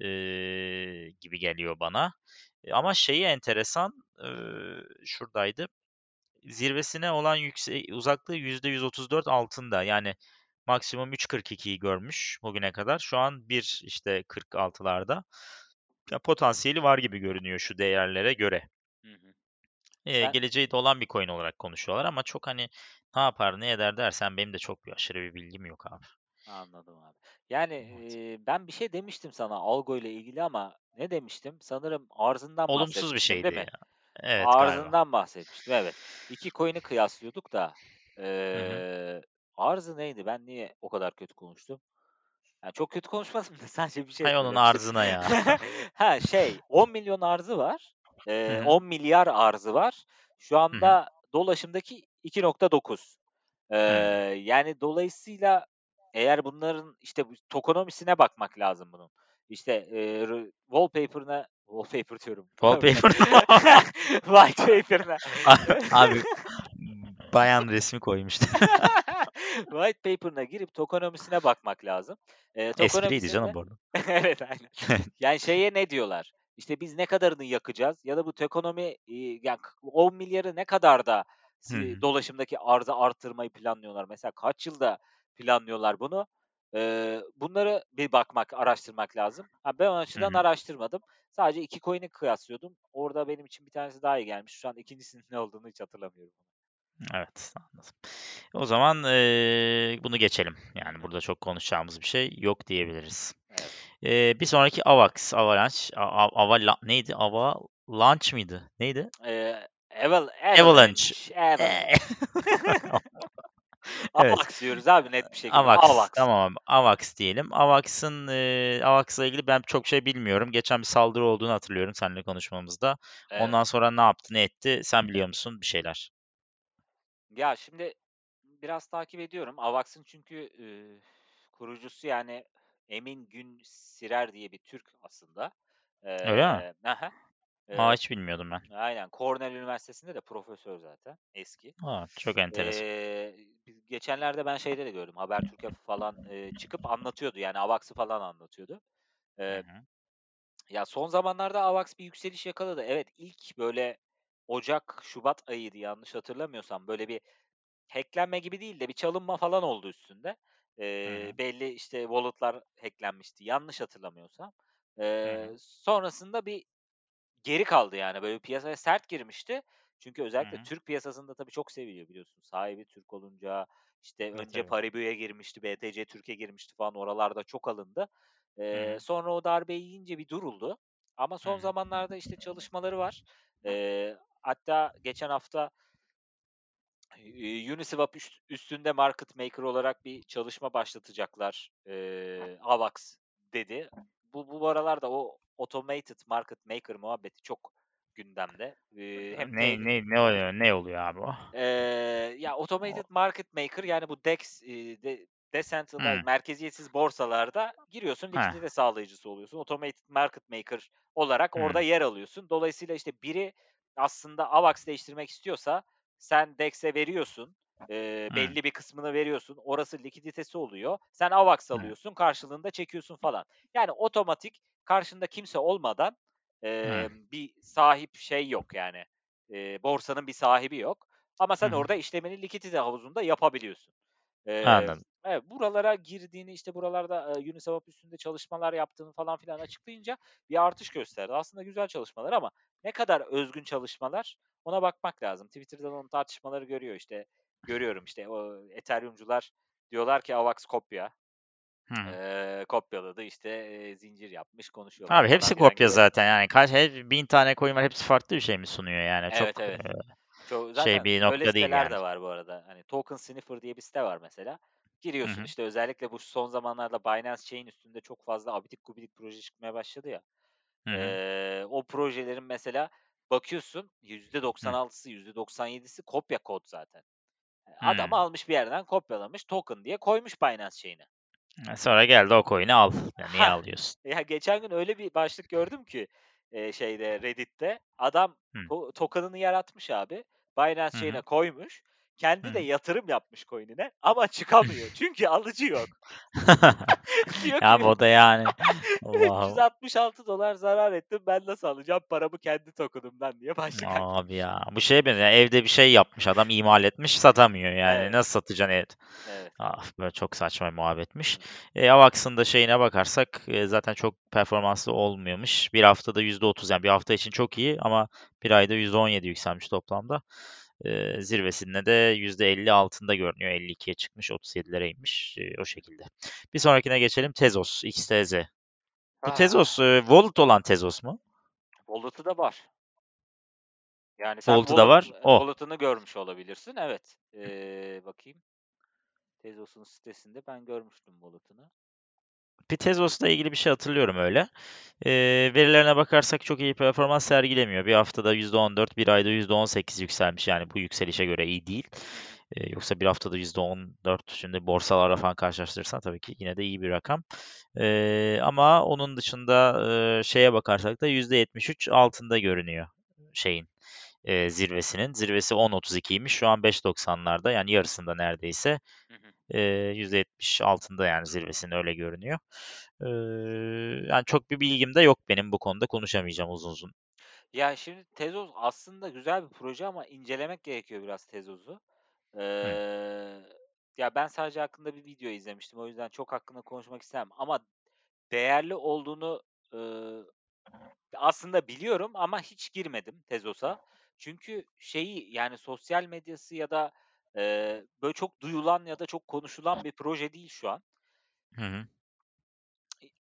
eee, gibi geliyor bana. Eee, ama şeyi enteresan, eee, şuradaydı. Zirvesine olan yükse uzaklığı %134 altında. Yani maksimum 3.42'yi görmüş bugüne kadar. Şu an 1 işte 46'larda. Ya, potansiyeli var gibi görünüyor şu değerlere göre. Sen geleceği de olan bir coin olarak konuşuyorlar ama çok, hani, ne yapar, ne eder dersen benim de çok bir aşırı bir bilgim yok abi. Anladım abi. Yani, Evet. eee, ben bir şey demiştim sana Algo ile ilgili ama ne demiştim? Sanırım arzından Olumsuz bir bahsetmiştim, değil şeydi ya. mi? Evet, galiba. Arzından bahsetmiştim, evet. 2 coin'i kıyaslıyorduk da. Eee, arzı neydi? Ben niye o kadar kötü konuştum? Ya, çok kötü konuşmadım da sadece bir şey Hay onun arzına ya. Ha, şey, 10.000.000 arzı var. Eee, hı. 10.000.000.000 arzı var. Şu anda dolaşımdaki 2.9. Eee, Hımm. yani dolayısıyla eğer bunların, işte, bu tokonomisine bakmak lazım bunun. İşte, r wallpaper'ına wallpaper diyorum. Wallpaper. White paper'ına abi, bayan resmi koymuştu. White paper'ına girip tokonomisine bakmak lazım. Eee, Espriydi tokonomisinde canım bu arada. Evet, aynen. Yani şeye ne diyorlar? İşte, biz ne kadarını yakacağız ya da bu tokonomi, iii, ya, k 10.000.000.000'ı ne kadarda Hı si hı. dolaşımdaki arzı arttırmayı planlıyorlar? Mesela kaç yılda planlıyorlar bunu? Eee, bunları bir bakmak, araştırmak lazım. Ha, ben o açıdan hı. araştırmadım. Sadece 2 coin'i kıyaslıyordum. Orada benim için bir tanesi daha iyi gelmiş. Şu an 2'ncisinin ne olduğunu hiç hatırlamıyorum. Evet, anladım. O zaman, eee, bunu geçelim. Yani burada çok konuşacağımız bir şey yok diyebiliriz. Evet. Eee, bir sonraki AVAX, Avalanche, a a avala neydi? Avalanche mıydı? Neydi? Eee, Aval Avalanche. Avalanche. Evet. AVAX diyoruz abi net bir şekilde. AVAX. AVAX. Tamam, AVAX diyelim. AVAX'ın, eee, AVAX'la ilgili ben çok şey bilmiyorum. Geçen bir saldırı olduğunu hatırlıyorum seninle konuşmamızda. Evet. Ondan sonra ne yaptı, ne etti? Sen biliyor musun bir şeyler? Ya, şimdi biraz takip ediyorum. AVAX'ın çünkü, ııı, kurucusu, yani, Emin Gün Sirer diye bir Türk aslında. Öyle mi? Eee Hı hı. A, Eee, hiç bilmiyordum ben. aynen. Cornell Üniversitesi'nde de profesör zaten eski. A, çok enteresan. Bi geçenlerde ben şeyde de gördüm, Habertürk'e falan, eee, çıkıp anlatıyordu, yani, AVAX'ı falan anlatıyordu. Hı hı. ya, son zamanlarda AVAX bir yükseliş yakaladı. Evet, ilk böyle ocak, şubat ayıydı yanlış hatırlamıyorsam. Böyle bir hack'lenme gibi değil de bir çalınma falan oldu üstünde. Hı. belli, işte, wallet'lar hack'lenmişti yanlış hatırlamıyorsam. Hı. sonrasında bir geri kaldı, yani, böyle piyasaya sert girmişti. Çünkü özellikle hı. Türk piyasasında tabii çok seviliyor biliyorsun. Sahibi Türk olunca, işte, E, önce tabii. Paribu'ya girmişti, BTC Türk'e girmişti falan oralarda çok alındı. Hı. sonra o darbeyi yiyince bir duruldu ama son hı. zamanlarda, işte, çalışmaları var. Eee, hatta geçen hafta Uniswap üst üstünde market maker olarak bir çalışma başlatacaklar, eee, AVAX dedi. Bu bu aralarda o automated market maker muhabbeti çok gündemde. Eee, hem Ne ne ne oluyor ne oluyor abi o? Eee, ya, automated market maker, yani, bu DEX, eee, de decentralized, Hıı. merkeziyetsiz borsalarda giriyorsun, likidite sağlayıcısı oluyorsun. Automated market maker olarak orada Hıı. yer alıyorsun. Dolayısıyla, işte, biri aslında AVAX değiştirmek istiyorsa sen DEX'e veriyorsun, Hı. belli bir kısmını veriyorsun. Orası likiditesi oluyor. Sen AVAX alıyorsun, karşılığında çekiyorsun falan. Yani otomatik, karşında kimse olmadan, Hı. emm, bir sahip şey yok, yani, eee, borsanın bir sahibi yok. Ama sen hı. orada işlemini likidite havuzunda yapabiliyorsun. Eee, Anladım. Evet, buralara girdiğini, işte, buralarda, eee, Uniswap üstünde çalışmalar yaptığını falan filan açıklayınca bir artış gösterdi. Aslında güzel çalışmalar ama ne kadar özgün çalışmalar ona bakmak lazım. Twitter'dan onun tartışmaları görüyor, işte, görüyorum, işte, o Ethereum'cular diyorlar ki AVAX kopya. Hı. Eee, kopyaladı, işte, eee, zincir yapmış, konuşuyorlar Abi hepsi kopya gibi. zaten yani kaç her 1000 tane coin var hepsi farklı bir şey mi sunuyor yani Evet, çok, evet. eee, Çoğu şey zaten bir öyle nokta değil yani. de var bu arada. Hani Token Sniffer diye bir site var mesela. Giriyorsun, hı. işte, özellikle bu son zamanlarda Binance Chain üstünde çok fazla abidik gubidik proje çıkmaya başladı ya. Eee, o projelerin mesela bakıyorsun Hı. %96'sı, %97'si kopya kod zaten. Hıı. adam almış bir yerden kopyalamış, token diye koymuş Binance Chain'e. E, sonra geldi o coin'i al. Ya niye Hah! alıyorsun? Ya geçen gün öyle bir başlık gördüm ki, şeyde Reddit'te. Adam Hı. to token'ını yaratmış abi. Binance Hı Chain'e koymuş. Kendi de yatırım yapmış coin'ine ama çıkamıyor. Çünkü alıcı yok. Diyor Ya ki bu da yani Allah'ım. $166 zarar ettim. Ben nasıl alacağım paramı kendi token'ımdan diye başlık Abi ya bu şeye benziyor. Evde bir şey yapmış adam imal etmiş satamıyor yani. Evet, Nasıl satacaksın evet. evet. Ah, böyle çok saçma bir muhabbetmiş. Hı. Eee, Avax'ın da şeyine bakarsak, eee, zaten çok performanslı olmuyormuş. Bir haftada %30 yani bir hafta için çok iyi ama bir ayda %17 yükselmiş toplamda. Eee, zirvesinde de %50 altında görünüyor. 52'ye çıkmış, 37'lere inmiş. Eee, o şekilde. Bir sonrakine geçelim. Tezos, XTZ. Bu Ah, Tezos, eee, wallet olan Tezos mu? wallet'ı da var. Yani sen Volt'u da var. O. Wallet'ını görmüş olabilirsin. Evet. Eee, bakayım. Tezos'un sitesinde ben görmüştüm Wallet'ını. Bir ilgili bir şey hatırlıyorum öyle. Eee, verilerine bakarsak çok iyi performans sergilemiyor. Bir haftada %14, bir ayda %18 yükselmiş. Yani bu yükselişe göre iyi değil. Eee, yoksa bir haftada %14 şimdi borsalarla falan karşılaştırırsan tabii ki yine de iyi bir rakam. Eee, ama onun dışında eee, şeye bakarsak da %73 altında görünüyor şeyin eee, zirvesinin. Zirvesi 10.32'ymiş. Şu an 5.90'larda yani yarısında neredeyse. Eee, %70 altında yani zirvesinin öyle görünüyor. Eee, yani çok bir bilgim de yok benim bu konuda konuşamayacağım uzun uzun. Ya şimdi Tezos aslında güzel bir proje ama incelemek gerekiyor biraz Tezos'u. Hı. Eee, ya ben sadece hakkında bir video izlemiştim. O yüzden çok hakkında konuşmak istemem ama değerli olduğunu, ııı, aslında biliyorum ama hiç girmedim Tezos'a. Çünkü şeyi, yani sosyal medyası ya da, eee, böyle çok duyulan ya da çok konuşulan bir proje değil şu an. Hı hı.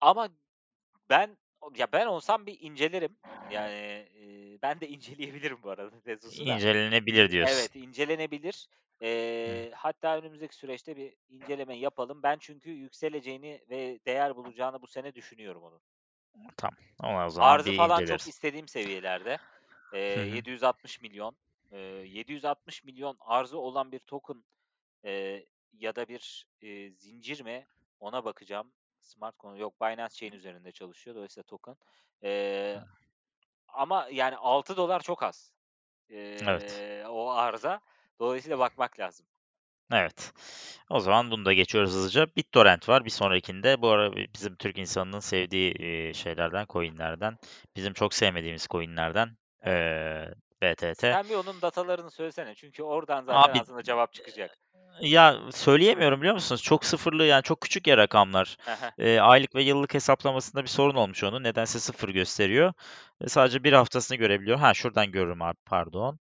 Ama ben ya ben olsam bir incelerim. Yani, eee, ben de inceleyebilirim bu arada Tezos'u da. İncelenebilir diyorsun. Evet, incelenebilir. Eee, hatta önümüzdeki süreçte bir inceleme yapalım. Ben çünkü yükseleceğini ve değer bulacağını bu sene düşünüyorum onun. Tamam. Ama o zaman Arzı falan çok inceleriz. istediğim seviyelerde. Eee, Hı hı. 760.000.000 eee, 760.000.000 arzı olan bir token, eee, ya da bir, eee, zincir mi ona bakacağım. Smart Coin yok Binance Chain üzerinde çalışıyor dolayısıyla token. Eee, ama yani $6 çok az, Evet. eee, o arza. Dolayısıyla bakmak lazım. Evet. O zaman bunu da geçiyoruz hızlıca. BitTorrent var bir sonrakinde. Bu ara bizim Türk insanının sevdiği, şeylerden, coin'lerden. Bizim çok sevmediğimiz coin'lerden, Evet. BTT. Sen bir onun datalarını söylesene çünkü oradan zaten Abi, aslında cevap çıkacak. ya söyleyemiyorum biliyor musunuz? Çok sıfırlı yani çok küçük ya rakamlar. Eee, aylık ve yıllık hesaplamasında bir sorun olmuş onun. Nedense 0 gösteriyor. Ve sadece bir haftasını görebiliyorum. Ha şuradan görürüm abi pardon.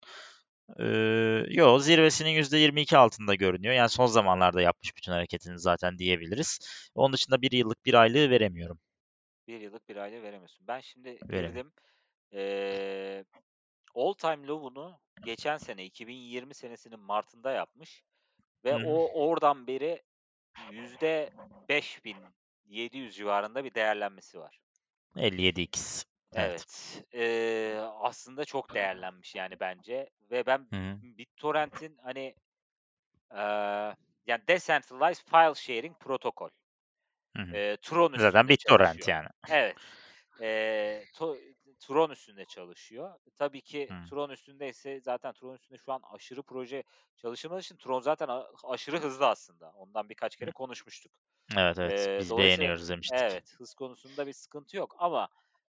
Eee, yo zirvesinin %22 altında görünüyor. Yani son zamanlarda yapmış bütün hareketini zaten diyebiliriz. Onun dışında 1 yıllık, 1 aylığı veremiyorum. 1 yıllık, 1 aylığı veremiyorsun. Ben şimdi Veremiyorum. girdim. Eee, all time low'unu geçen sene 2020 senesinin martında yapmış ve hı. o oradan beri %5700 civarında bir değerlenmesi var. 57x. Evet. Evet. Eee, aslında çok değerlenmiş yani bence ve ben hı. BitTorrent'in hani, eee, yani Decentralized File Sharing Protokol. Hı hı. Eee, Tron Zaten BitTorrent yani. Evet. Eee, to Tron üstünde çalışıyor. Tabii ki Hı. Tron üstündeyse zaten Tron üstünde şu an aşırı proje çalışılmadığı için Tron zaten aşırı hızlı aslında. Ondan birkaç kere konuşmuştuk. Evet, evet. Eee, Biz beğeniyoruz demiştik. evet, hız konusunda bir sıkıntı yok ama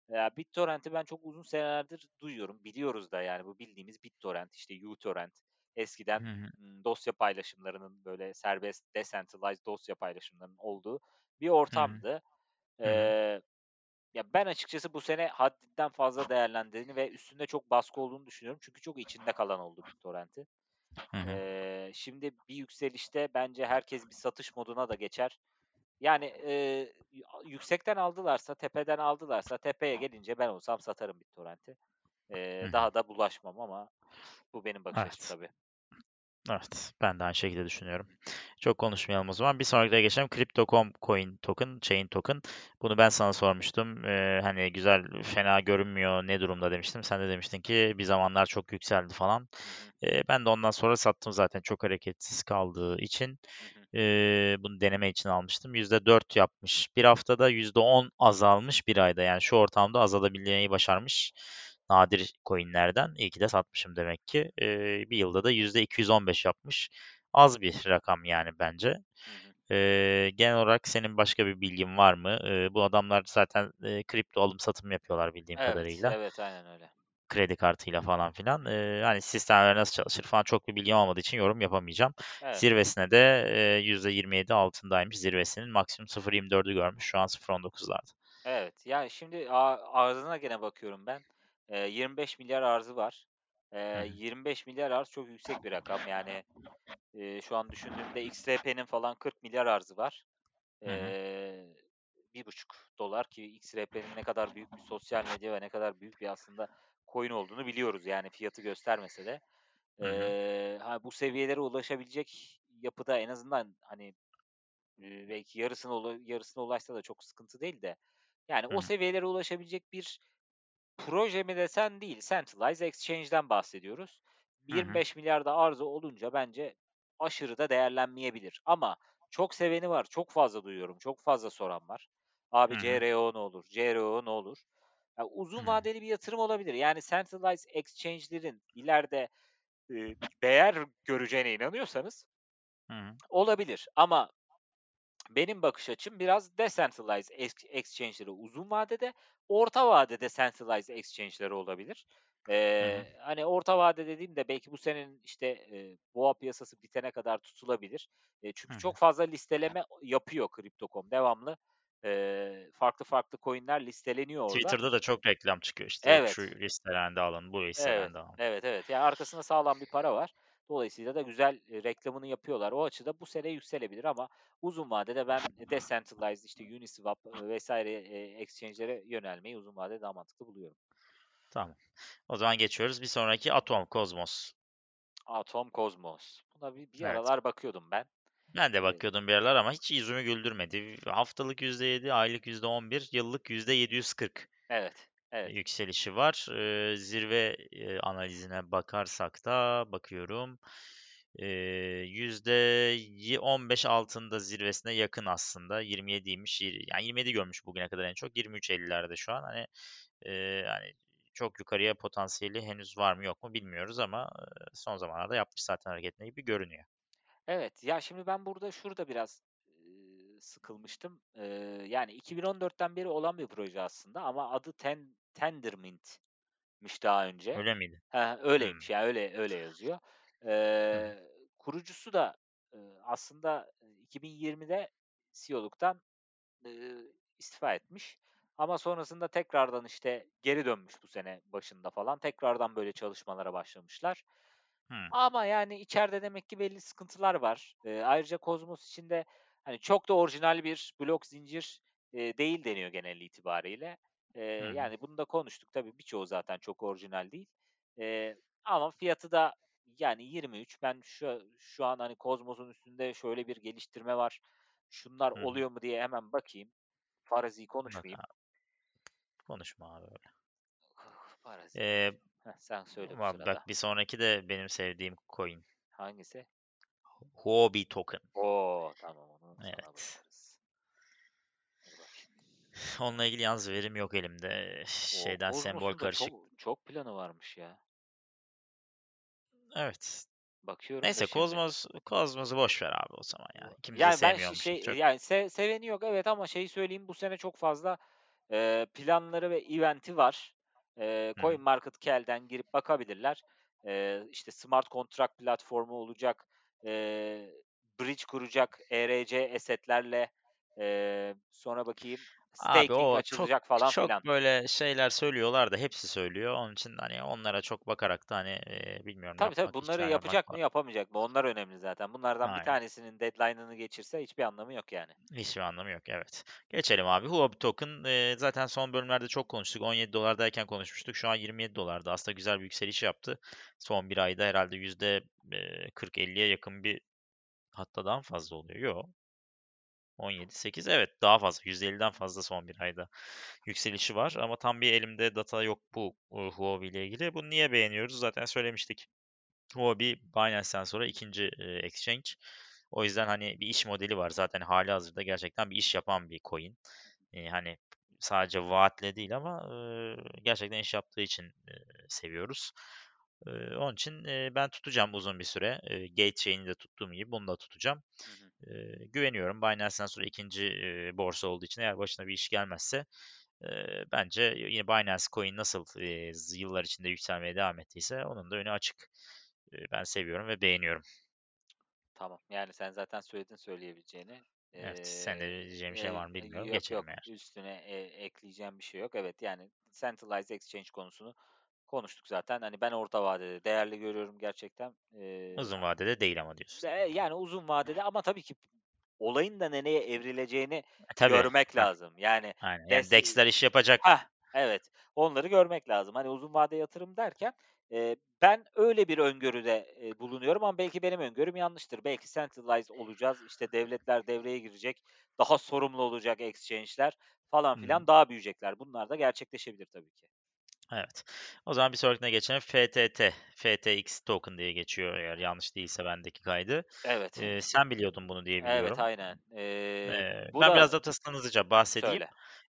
ya BitTorrent'i ben çok uzun senelerdir duyuyorum. Biliyoruz da yani bu bildiğimiz BitTorrent, işte uTorrent. Eskiden, hı. dosya paylaşımlarının böyle serbest decentralized dosya paylaşımlarının olduğu bir ortamdı. Hı hı. Eee, ya ben açıkçası bu sene haddinden fazla değerlendiğini ve üstünde çok baskı olduğunu düşünüyorum. Çünkü çok içinde kalan oldu BitTorrent'in. Hı hı. Eee, şimdi bir yükselişte bence herkes bir satış moduna da geçer. Yani, eee, yüksekten aldılarsa, tepeden aldılarsa tepeye gelince ben olsam satarım BitTorrent'i. Hı Eee, hı. daha da bulaşmam ama bu benim bakış açım Evet. tabii. Evet. Ben de aynı şekilde düşünüyorum. Çok konuşmayalım o zaman. Bir sonrakine geçelim. Crypto.com coin token, chain token. Bunu ben sana sormuştum. Eee, hani güzel, fena görünmüyor, ne durumda demiştim. Sen de demiştin ki bir zamanlar çok yükseldi falan. Eee, ben de ondan sonra sattım zaten çok hareketsiz kaldığı için. Eee, bunu deneme için almıştım. %4 yapmış. Bir haftada %10 azalmış bir ayda. Yani şu ortamda azalabilmeyi başarmış. Nadir coin'lerden. İyi ki de satmışım demek ki. Eee, bir yılda da %215 yapmış. Az bir rakam yani bence. Hı hı. Eee, genel olarak senin başka bir bilgin var mı? Eee, bu adamlar zaten, eee, kripto alım satım yapıyorlar bildiğim Evet, kadarıyla. evet, aynen öyle. Kredi kartıyla falan filan. Eee, hani sistemler nasıl çalışır falan çok bir bilgim olmadığı için yorum yapamayacağım. Evet. Zirvesine de, eee, %27 altındaymış. Zirvesinin maksimum 0.24'ü görmüş. Şu an 0.19'larda. Evet, yani şimdi arzına gene bakıyorum ben. Eee, 25.000.000.000 arzı var. Eee, hı. 25.000.000.000 arz çok yüksek bir rakam. Yani, eee, şu an düşündüğümde XRP'nin falan 40.000.000.000 arzı var. Hı hı. Eee $1,5 ki XRP'nin ne kadar büyük bir sosyal medya ve ne kadar büyük bir aslında coin olduğunu biliyoruz yani fiyatı göstermese de. Hı hı. Eee, ha, bu seviyelere ulaşabilecek yapıda en azından, hani, belki yarısına yarısına ulaşsa da çok sıkıntı değil de, yani Hı o seviyelere ulaşabilecek bir proje mi desen değil, centralized exchange'den bahsediyoruz. Hı hı. $25.000.000'da arzı olunca bence aşırı da değerlenmeyebilir ama çok seveni var, çok fazla duyuyorum, çok fazla soran var. Hı "Abi hı. CRO ne olur, CRO ne olur?" Ya, uzun Hıı. vadeli bir yatırım olabilir. Yani centralized exchange'lerin ileride, eee, değer göreceğine inanıyorsanız Hı hı. olabilir ama benim bakış açım biraz decentralized ex exchange'leri uzun vadede, orta vadede centralized exchange'leri olabilir. Hı. Eee, hani, orta vade dediğimde belki bu senenin, işte, eee, boğa piyasası bitene kadar tutulabilir. Hı çünkü hı. çok fazla listeleme yapıyor Crypto.com devamlı. Eee, farklı farklı coin'ler listeleniyor orada. Twitter'da da çok reklam çıkıyor işte, şu Evet. listelendi alın, bu Evet, listelendi alın. evet, evet. Ya, arkasında sağlam bir para var. Dolayısıyla da güzel, reklamını yapıyorlar. O açıda bu sene yükselebilir ama uzun vadede ben decentralized, işte, Uniswap, eee, exchange'lere yönelmeyi uzun vadede daha mantıklı buluyorum. Tamam. O zaman geçiyoruz bir sonraki Atom, Cosmos. Atom, Cosmos. Buna bir bir Evet. aralar bakıyordum ben. Ben de bakıyordum bir aralar ama hiç yüzümü güldürmedi. Haftalık %7, aylık %11, yıllık %740 Evet, evet. yükselişi var. Eee, zirve, eee, analizine bakarsak da bakıyorum, yi 15 altında zirvesine yakın aslında. 27'ymiş, yir yani 27 görmüş bugüne kadar en çok. 23.50'lerde şu an. Hani, eee, hani, çok yukarıya potansiyeli henüz var mı yok mu bilmiyoruz ama, son zamanlarda yapmış zaten hareketini gibi görünüyor. Evet, ya, şimdi ben burada şurada biraz, sıkılmıştım. Eee, yani 2014'ten beri olan bir proje aslında ama adı Ten Tendermint'miş daha önce. Öyle miydi? Hımm. öyleymiş, yani öyle öyle yazıyor. Eee, kurucusu da, aslında 2020'de CEO'luktan, eee, istifa etmiş ama sonrasında tekrardan, işte, geri dönmüş bu sene başında falan. Tekrardan böyle çalışmalara başlamışlar. Hımm. Ama, yani, içeride demek ki belli sıkıntılar var. Eee, ayrıca Cosmos için de, hani, çok da orijinal bir blok zincir, eee, değil deniyor genel itibariyle. Eee, Hı yani, bunu da konuştuk. Tabii birçoğu zaten çok orijinal değil. Eee, ama fiyatı da, yani, 23. Ben şu şu an, hani, Cosmos'un üstünde şöyle bir geliştirme var, şunlar Hı oluyor mu diye hemen bakayım. Farazi Bak konuşmayayım. abi. Konuşma abi öyle. Farazi. Heh, sen söyle bu sırada. bak bir sonraki de benim sevdiğim coin. Hangisi? Huobi Token. O! Tamam, onu Evet. Onunla ilgili yalnız verim yok elimde. O Şeyden sembol Cosmos'un da karışık. çok çok planı varmış ya. Evet. Bakıyorum da Neyse şimdi. Cosmos Cosmos'u boş ver abi o zaman ya. De yani ben şi şey, Çok yani se seveni yok evet ama şeyi söyleyeyim, bu sene çok fazla, eee, planları ve event'i var. Eee, Hı hı. CoinMarketCal'den girip bakabilirler. Eee, işte smart contract platformu olacak, eee, bridge kuracak ERC asset'lerle, eee, sonra bakayım Abi staking o çok açılacak falan filan. çok böyle şeyler söylüyorlar da hepsi söylüyor. Onun için, hani, onlara çok bakarak da, hani, eee, bilmiyorum Tabii, tabii, bunları yapacak mı, yapamayacak mı? Onlar önemli zaten. Bunlardan bir Aynen. tanesinin deadline'ını geçirse hiçbir anlamı yok yani. Hiçbir anlamı yok, evet. Geçelim abi. Huobi Token, eee, zaten son bölümlerde çok konuştuk. $17'dayken konuşmuştuk. Şu an $27'da. Aslında güzel bir yükseliş yaptı. Son 1 ayda eee, 40-50'ye yakın bir hatta daha fazla oluyor? Yo. 17-8 evet, daha fazla. %50'den fazla son 1 ayda yükselişi var ama tam bir elimde data yok bu, uuu, Huobi ile ilgili. Bunu niye beğeniyoruz? Zaten söylemiştik. Huobi, Binance'ten sonra 2'nci, eee, exchange. O yüzden, hani, bir iş modeli var. Zaten hâlihazırda gerçekten bir iş yapan bir coin. Eee, hani, sadece vaatle değil ama, gerçekten iş yaptığı için, seviyoruz. Onun için, ben tutacağım uzun bir süre. Eee, Gatechains'i de tuttuğum gibi bunu da tutacağım. Hı hı. Güveniyorum. Binance'ten sonra 2'nci, eee, borsa olduğu için eğer başına bir iş gelmezse, eee, bence yine Binance Coin nasıl, z yıllar içinde yükselmeye devam ettiyse onun da önü açık. Eee, ben seviyorum ve beğeniyorum. Tamam. Yani sen zaten söyledin söyleyebileceğini. Evet, senin de Eee, diyeceğin bir şey var mı bilmiyorum. yok, Geçelim yok. eğer. Üstüne, eee, ekleyeceğim bir şey yok. Evet, yani centralized exchange konusunu konuştuk zaten. Hani ben orta vadede değerli görüyorum gerçekten. Eee, Uzun vadede değil ama diyorsun. de yani uzun vadede ama tabii ki olayın da nereye evrileceğini E, tabii. görmek Heh. lazım. Yani Aynen. Yani des DEX'ler iş yapacak. Hah, evet. Onları görmek lazım. Hani uzun vade yatırım derken, eee, ben öyle bir öngörüde, eee, bulunuyorum ama belki benim öngörüm yanlıştır. Belki centralized olacağız, işte devletler devreye girecek, daha sorumlu olacak exchange'ler falan filan, daha büyüyecekler. Bunlar da gerçekleşebilir tabii ki. Evet. O zaman bir sonrakine geçelim. FTT, FTX token diye geçiyor eğer yanlış değilse bendeki kaydı. Evet. Eee, sen biliyordun bunu diye Evet, biliyorum. aynen. Eee, Eee, bu ben da biraz datasından hızlıca bahsedeyim. Söyle.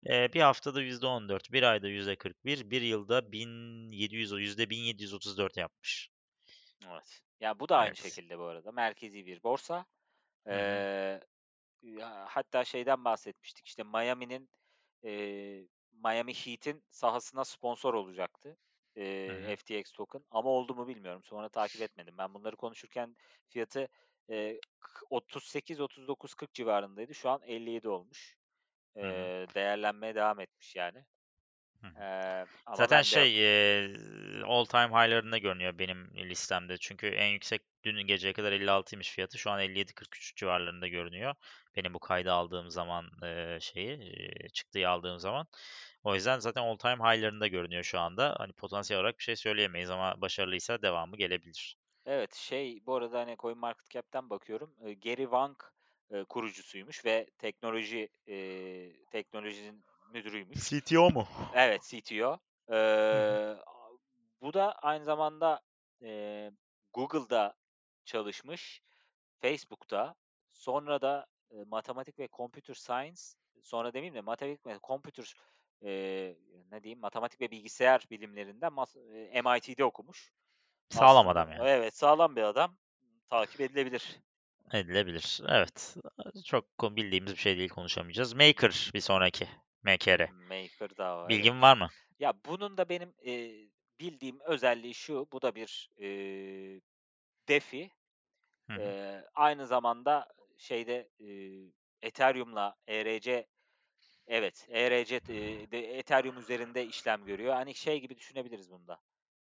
Eee, bir haftada %14, bir ayda %41, bir yılda 1700 o %1734 yapmış. Evet. Ya, bu da aynı Evet. şekilde bu arada merkezi bir borsa. Hı hı. Eee, ya, hatta şeyden bahsetmiştik, işte Miami'nin, eee, Miami Heat'in sahasına sponsor olacaktı, hı. FTX token ama oldu mu bilmiyorum. Sonra takip etmedim. Ben bunları konuşurken fiyatı, eee, k 38-39-40 civarındaydı. Şu an 57 olmuş. Eee, değerlenmeye devam etmiş yani. Ama Zaten şey, yok. eee, all time high'larında görünüyor benim listemde. Çünkü en yüksek dün geceye kadar 56'ymış fiyatı. Şu an 57-43 civarlarında görünüyor. Benim bu kaydı aldığım zaman, eee, şeyi, eee, çıktıyı aldığım zaman. O yüzden zaten all time high'larında görünüyor şu anda. Hani potansiyel olarak bir şey söyleyemeyiz ama başarılıysa devamı gelebilir. Evet, şey, bu arada, hani, CoinMarketCap'ten bakıyorum. Gary Wang, eee, kurucusuymuş ve teknoloji, eee, teknolojinin müdürüymüş. CTO mu? Evet, CTO. A bu da aynı zamanda, eee, Google'da çalışmış, Facebook'ta, sonra da, eee, matematik ve computer science, sonra demeyeyim de matematik ve computer, eee, ne diyeyim, matematik ve bilgisayar bilimlerinden eee, MIT'de okumuş. Sağlam Aslında adam yani. evet, sağlam bir adam. Takip edilebilir. Edilebilir. Evet. Çok bildiğimiz bir şey değil, konuşamayacağız. Maker bir sonraki. Maker'e. Maker da var. Bilgin var mı? Ya bunun da benim e, bildiğim özelliği şu. Bu da bir e, defi. Hı hı. E, aynı zamanda şeyde e, Ethereum'la ERC evet ERC e, de, Ethereum üzerinde işlem görüyor. Hani şey gibi düşünebiliriz bunda.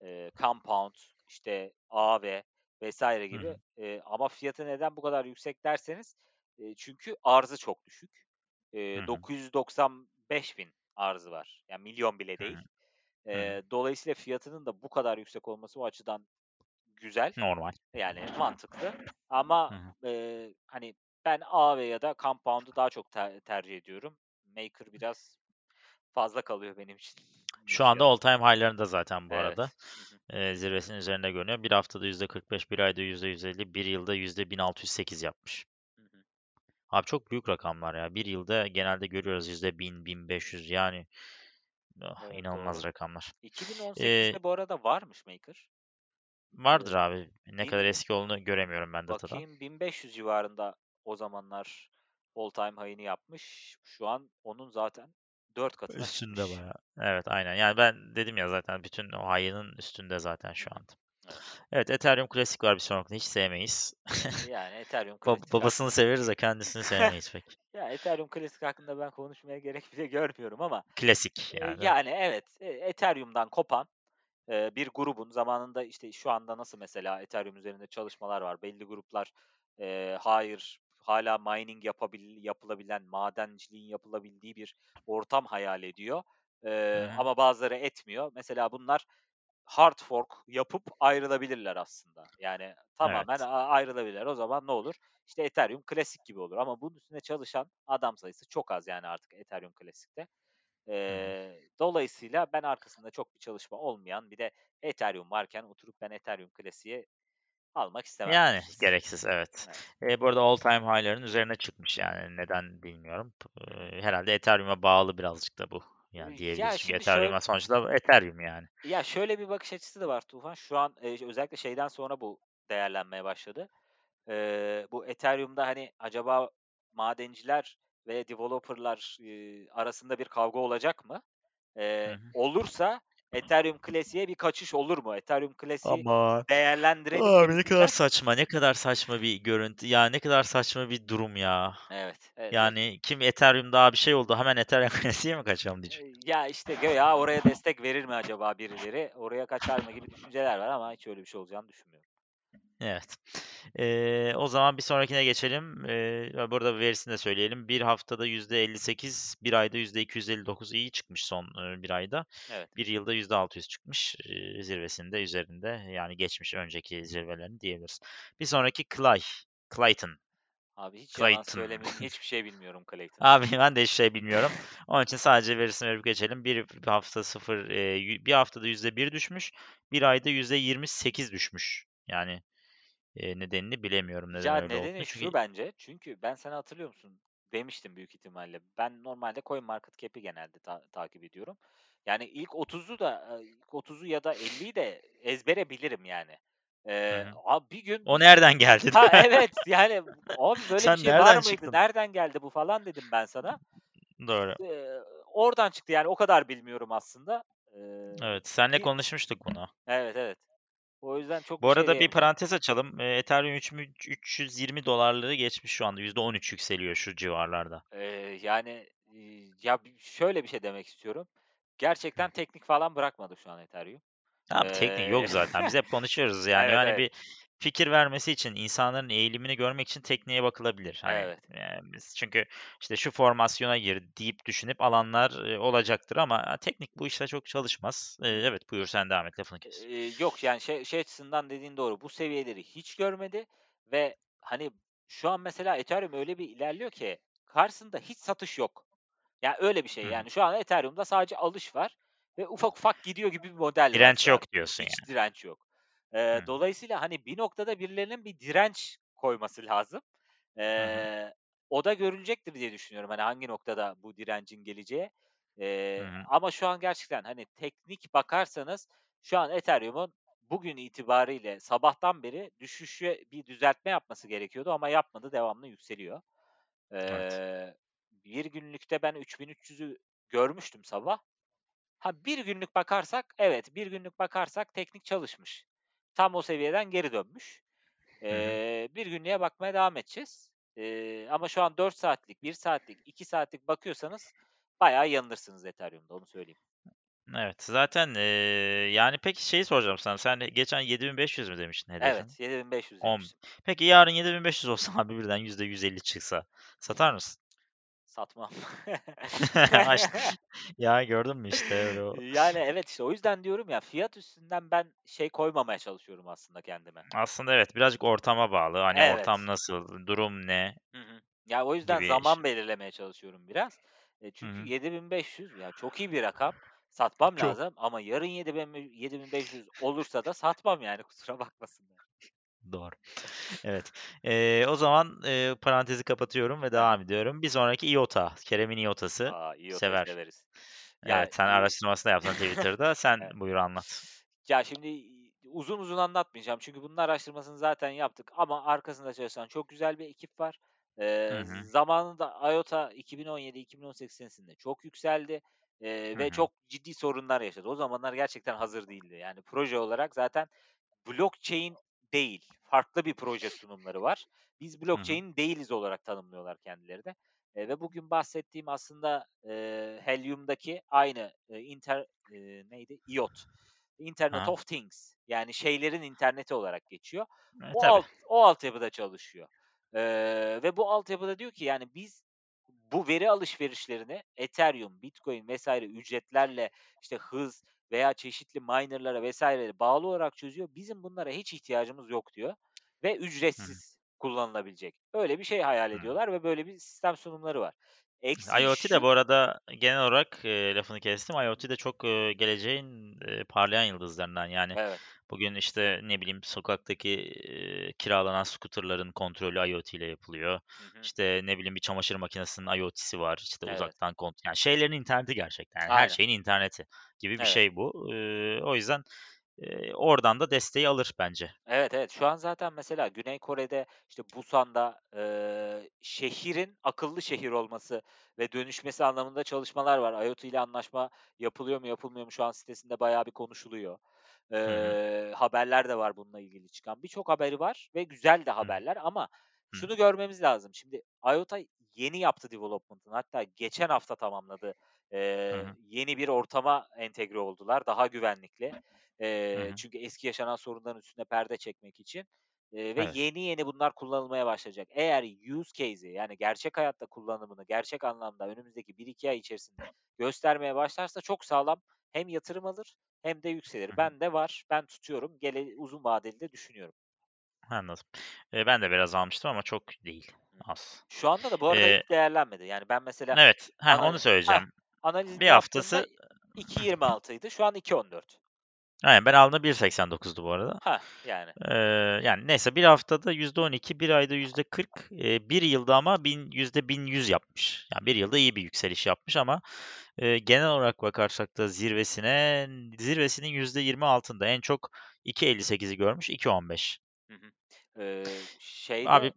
E, compound işte AV vesaire gibi. Hı hı. E, ama fiyatı neden bu kadar yüksek derseniz e, çünkü arzı çok düşük. E, hı hı. 990 5000 arzı var. Yani milyon bile değil. E, dolayısıyla fiyatının da bu kadar yüksek olması o açıdan güzel. Normal. Yani mantıklı. Ama e, hani ben A ve ya da Compound'u daha çok ter- tercih ediyorum. Maker biraz fazla kalıyor benim için. Şu anda all time high'larında zaten bu evet. arada. Ee, zirvesinin üzerinde görünüyor. Bir haftada %45, bir ayda %150, bir yılda %1608 yapmış. Abi çok büyük rakamlar ya. Bir yılda genelde görüyoruz %1000, 1500 yani ah, Evet, inanılmaz doğru. rakamlar. Eee 2018'de bu arada varmış Maker. Vardır Eee, abi. Ne kadar bin eski olduğunu göremiyorum ben datada. bakayım 1500 civarında o zamanlar all time high'ını yapmış. Şu an onun zaten 4 katına Üstünde çıkmış. bayağı. Evet, aynen. Yani ben dedim ya zaten bütün o high'ının üstünde zaten şu anda. Evet. Ethereum Classic var bir sonrakini hiç sevmeyiz. Yani Ethereum Classic babasını severiz de kendisini sevmeyiz pek. ya Ethereum Classic hakkında ben konuşmaya gerek bile görmüyorum ama, Klasik yani mi? yani evet, eee, Ethereum'dan kopan, eee, bir grubun zamanında, işte, şu anda nasıl mesela Ethereum üzerinde çalışmalar var. Belli gruplar, eee, hayır, hâlâ mining yapabil yapılabilen, madenciliğin yapılabildiği bir ortam hayal ediyor, hı. ama bazıları etmiyor. Mesela bunlar hard fork yapıp ayrılabilirler aslında. Yani tamamen Evet. ayrılabilirler. O zaman ne olur? İşte Ethereum Classic gibi olur ama bunun üstünde çalışan adam sayısı çok az yani artık Ethereum. Hı hı. Eee, dolayısıyla ben arkasında çok bir çalışma olmayan bir de Ethereum varken oturup ben Ethereum Classic'i almak istemem Yani gereksiz, evet. Evet. Eee, bu arada all time high'ların üzerine çıkmış yani neden bilmiyorum. Eee, herhâlde Ethereum'a bağlı birazcık da bu. Yani ya, diyebiliriz şimdi Ethereum'a şöyle sonuçta Ethereum yani. ya, şöyle bir bakış açısı da var Tufan. Şu an, eee, özellikle şeyden sonra bu değerlenmeye başladı. Eee, bu Ethereum'da, hani, acaba madenciler ve developer'lar, eee, arasında bir kavga olacak mı? Hı hı. olursa Ethereum Classic'e bir kaçış olur mu? Ethereum Classic'i Aman! Abi ne kadar saçma, ne kadar saçma bir görüntü. Ya, ne kadar saçma bir durum ya. Evet, evet. Yani kim Ethereum daha bir şey oldu, hemen Ethereum Classic'e mi kaçalım diyecek. Eee, ya, işte, göya oraya destek verir mi acaba birileri? Oraya kaçar mı gibi düşünceler var ama hiç öyle bir şey olacağını düşünmüyorum. Evet. Eee, o zaman bir sonrakine geçelim. Eee, burada verisini de söyleyelim. Bir haftada %58, bir ayda %259 iyi çıkmış son e, bir ayda. Evet. Bir yılda %600 çıkmış. E, zirvesinde üzerinde yani geçmiş önceki zirvelerini diyebiliriz. Bir sonraki Clay. Clayton. Abi hiç yalan Clayton. söylemeyeyim. Hiçbir şey bilmiyorum Clayton. Abi ben de hiç şey bilmiyorum. Onun için sadece verisini verip geçelim. Bir hafta sıfır, e, bir haftada %1 düşmüş. Bir ayda %28 düşmüş. Yani e, nedenini bilemiyorum neden Ya öyle nedeni olduğunu. Çünkü şu bence. Çünkü ben sana hatırlıyor musun? Demiştim büyük ihtimalle. Ben normalde CoinMarketCap'i genelde ta- takip ediyorum. Yani ilk 30'u da ilk 30'u ya da 50'yi de ezbere bilirim yani. Hı hı. abi bir gün o nereden geldi? ha evet yani abi böyle Sen bir şey var nereden mıydı? çıktın? Nereden geldi bu falan dedim ben sana. Doğru. Ee, oradan çıktı yani o kadar bilmiyorum aslında. Ee, Evet, senle bir konuşmuştuk bunu. evet evet. O yüzden çok Bu bir şey arada bir parantez açalım. E, Ethereum 3, 320 dolarları geçmiş şu anda. %13 yükseliyor şu civarlarda. Ee, yani e, ya şöyle bir şey demek istiyorum. Gerçekten teknik falan bırakmadı şu an Ethereum. Abi teknik Ee, yok zaten. Biz hep konuşuyoruz yani. evet Yani evet bir fikir vermesi için, insanların eğilimini görmek için tekniğe bakılabilir. Hani evet. e, biz çünkü işte şu formasyona gir deyip düşünüp alanlar e, olacaktır ama teknik bu işte çok çalışmaz. E, evet buyur sen devam et lafını kes. Yok yani şey, şey açısından dediğin doğru. Bu seviyeleri hiç görmedi ve hani şu an mesela Ethereum öyle bir ilerliyor ki karşısında hiç satış yok. Yani öyle bir şey. Hı. Yani şu an Ethereum'da sadece alış var ve ufak ufak gidiyor gibi bir model var Direnç an. yok diyorsun Hiç yani. direnç yok. Hı hı. dolayısıyla hani bir noktada birilerinin bir direnç koyması lazım. Hı. Ee, o da görülecektir diye düşünüyorum. Hani hangi noktada bu direncin geleceği. Ee, hı. ama şu an gerçekten hani teknik bakarsanız şu an Ethereum'un bugün itibariyle sabahtan beri düşüşe bir düzeltme yapması gerekiyordu ama yapmadı. Devamlı yükseliyor. Evet. Ee, bir günlükte ben 3300'ü görmüştüm sabah. Ha bir günlük bakarsak evet bir günlük bakarsak teknik çalışmış. Tam o seviyeden geri dönmüş. Ee, bir günlüğe bakmaya devam edeceğiz. Ee, ama şu an 4 saatlik, 1 saatlik, 2 saatlik bakıyorsanız bayağı yanılırsınız Ethereum'da onu söyleyeyim. Evet. Zaten e, yani peki şeyi soracağım sana. Sen geçen 7500 mü demiştin hedefin? Evet 7500 10. demiştim. Peki yarın 7500 olsa abi birden %150 çıksa satar mısın? Satmam. Ya gördün mü işte öyle o. yani evet işte o yüzden diyorum ya fiyat üstünden ben şey koymamaya çalışıyorum aslında kendime. Aslında evet birazcık ortama bağlı. Hani ortam Evet. nasıl, durum ne Hı hı. Ya o yüzden gibi. zaman belirlemeye çalışıyorum biraz. E, Hı çünkü hı. 7500 ya çok iyi bir rakam. Satmam Çok. lazım ama yarın 7000 7500 olursa da satmam yani kusura bakmasınlar. Doğru. Evet. Ee, o zaman e, parantezi kapatıyorum ve devam ediyorum. Bir sonraki IOTA. Kerem'in IOTA'sı. Aa IOTA'yı Sever. severiz. Ya Evet, sen araştırmasını yaptın Twitter'da. Sen Evet. buyur anlat. Ya şimdi uzun uzun anlatmayacağım çünkü bunun araştırmasını zaten yaptık ama arkasında çalışan çok güzel bir ekip var. Hı hı. zamanında IOTA 2017-2018 senesinde çok yükseldi Hı ve çok ciddi sorunlar yaşadı. O zamanlar gerçekten hazır değildi. Yani proje olarak zaten blockchain değil, farklı bir proje sunumları var. Biz blockchain değiliz olarak tanımlıyorlar kendileri de. Eee, ve bugün bahsettiğim aslında eee, Helium'daki aynı eee, inter eee, neydi? IoT. Internet Aha. of Things. Yani şeylerin interneti olarak geçiyor. E, O tabii. alt o altyapıda çalışıyor. Eee, ve bu altyapıda diyor ki yani biz bu veri alışverişlerini Ethereum, Bitcoin vesaire ücretlerle işte hız veya çeşitli miner'lara vesairelere bağlı olarak çözüyor. Bizim bunlara hiç ihtiyacımız yok diyor ve Hı hı. ücretsiz kullanılabilecek. Öyle bir şey hayal Hı. ediyorlar ve böyle bir sistem sunumları var. Eksiği IoT de şu bu arada genel olarak e, lafını kestim. IoT de çok e, geleceğin e, parlayan yıldızlarından. Yani Evet. bugün işte ne bileyim sokaktaki e, kiralanan scooterların kontrolü IoT ile yapılıyor. Hı hı. İşte ne bileyim bir çamaşır makinesinin IoT'si var. İşte Evet. uzaktan kontrol. Yani şeylerin interneti gerçekten. Yani her şeyin interneti gibi bir Evet. şey bu. E, o yüzden e, oradan da desteği alır bence. Evet, evet. Şu an zaten mesela Güney Kore'de, işte Busan'da, eee, şehrin akıllı şehir olması ve dönüşmesi anlamında çalışmalar var. IoT ile anlaşma yapılıyor mu, yapılmıyor mu? Şu an sitesinde bayağı bir konuşuluyor. Hı hı. Eee, haberler de var bununla ilgili çıkan. Birçok haberi var ve güzel de Hı hı. haberler ama şunu görmemiz lazım. Şimdi IOTA yeni yaptı development'ını. Hatta geçen hafta tamamladı. Hı. yeni bir ortama entegre oldular, daha güvenlikli. Hı hı. çünkü eski yaşanan sorunların üstüne perde çekmek için. eee, ve Evet. yeni yeni bunlar kullanılmaya başlayacak. Eğer use case'i yani gerçek hayatta kullanımını gerçek anlamda önümüzdeki 1-2 ay içerisinde göstermeye başlarsa çok sağlam hem yatırım alır hem de Hı yükselir. hı. Bende var, ben tutuyorum. Gele uzun vadeli de düşünüyorum. Anladım. Eee, ben de biraz almıştım ama çok değil, az. Şu anda da bu arada Eee hiç değerlenmedi. Yani ben mesela Evet, heh, onu ana heh, söyleyeceğim. analizini 1 yaptığımda haftası 2.26'ydı. Şu an 2.14. Aynen, ben aldığımda 1.89'du bu arada. Heh, yani. Eee, yani neyse 1 haftada %12, 1 ayda %40, eee, 1 yılda ama bin %1100 yapmış. Yani 1 yılda iyi bir yükseliş yapmış ama, eee, genel olarak bakarsak da zirvesine, zirvesinin %20 altında. En çok 2.58'i görmüş, 2.15. Hı hı. Eee, Abi şeyde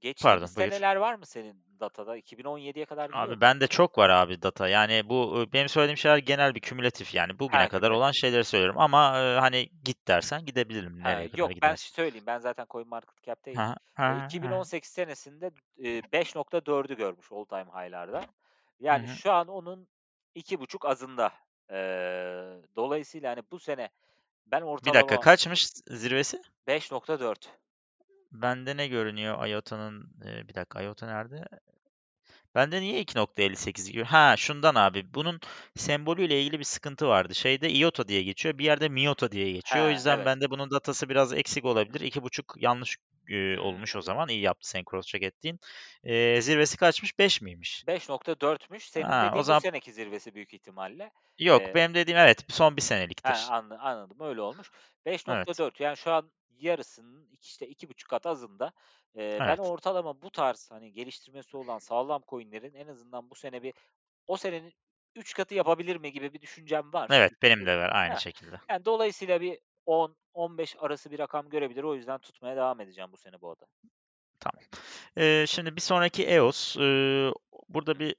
geçtiğimiz Pardon, buyur. seneler var mı senin datada? 2017'ye kadar Abi mu? bende çok var abi data. Yani bu, ııı, benim söylediğim şeyler genel bir kümülatif yani bugüne Ha, kadar olan kümülatif. şeyleri söylüyorum ama, eee, hani git dersen gidebilirim Ha, nereye kadar yok ben gidersen. söyleyeyim. Ben zaten CoinMarketCap'teyim. hı. Hı Eee, hı. Hı hı. 2018 senesinde, eee, 5.4'ü görmüş all time high'larda. Yani hı. şu an onun 2.5 azında. Dolayısıyla, hani, bu sene ben 1 dakika ortalama kaçmış zirvesi? 5.4. Bende ne görünüyor IOTA'nın? Bir dakika IOTA nerede? Bende niye 2.58 gö Ha, şundan abi, bunun sembolüyle ilgili bir sıkıntı vardı. Şeyde IOTA diye geçiyor, bir yerde MIOTA diye geçiyor. O He, yüzden evet. bende bunun datası biraz eksik olabilir. 2.5 yanlış, Hımm. olmuş o zaman. İyi yaptın senin cross check ettiğin. Eee, zirvesi kaçmış? 5 miymiş? 5.4'müş. Senin Ha, o dediğin bu zaman seneki zirvesi büyük ihtimalle. Yok, Eee benim dediğim evet, son 1 He, seneliktir. anla anladım, öyle olmuş. Evet. 5.4 yani şu an yarısının iki işte 2.5 kat azında. Ben Evet. ortalama bu tarz, hani, geliştirmesi olan sağlam coin'lerin en azından bu sene bir o senenin 3 katı yapabilir mi gibi bir düşüncem var. Evet, benim de var aynı Heh, şekilde. yani dolayısıyla bir 10-15 arası bir rakam görebilir. O yüzden tutmaya devam edeceğim bu sene bu ada. Tamam. Eee, şimdi bir sonraki EOS, ııı, burada bir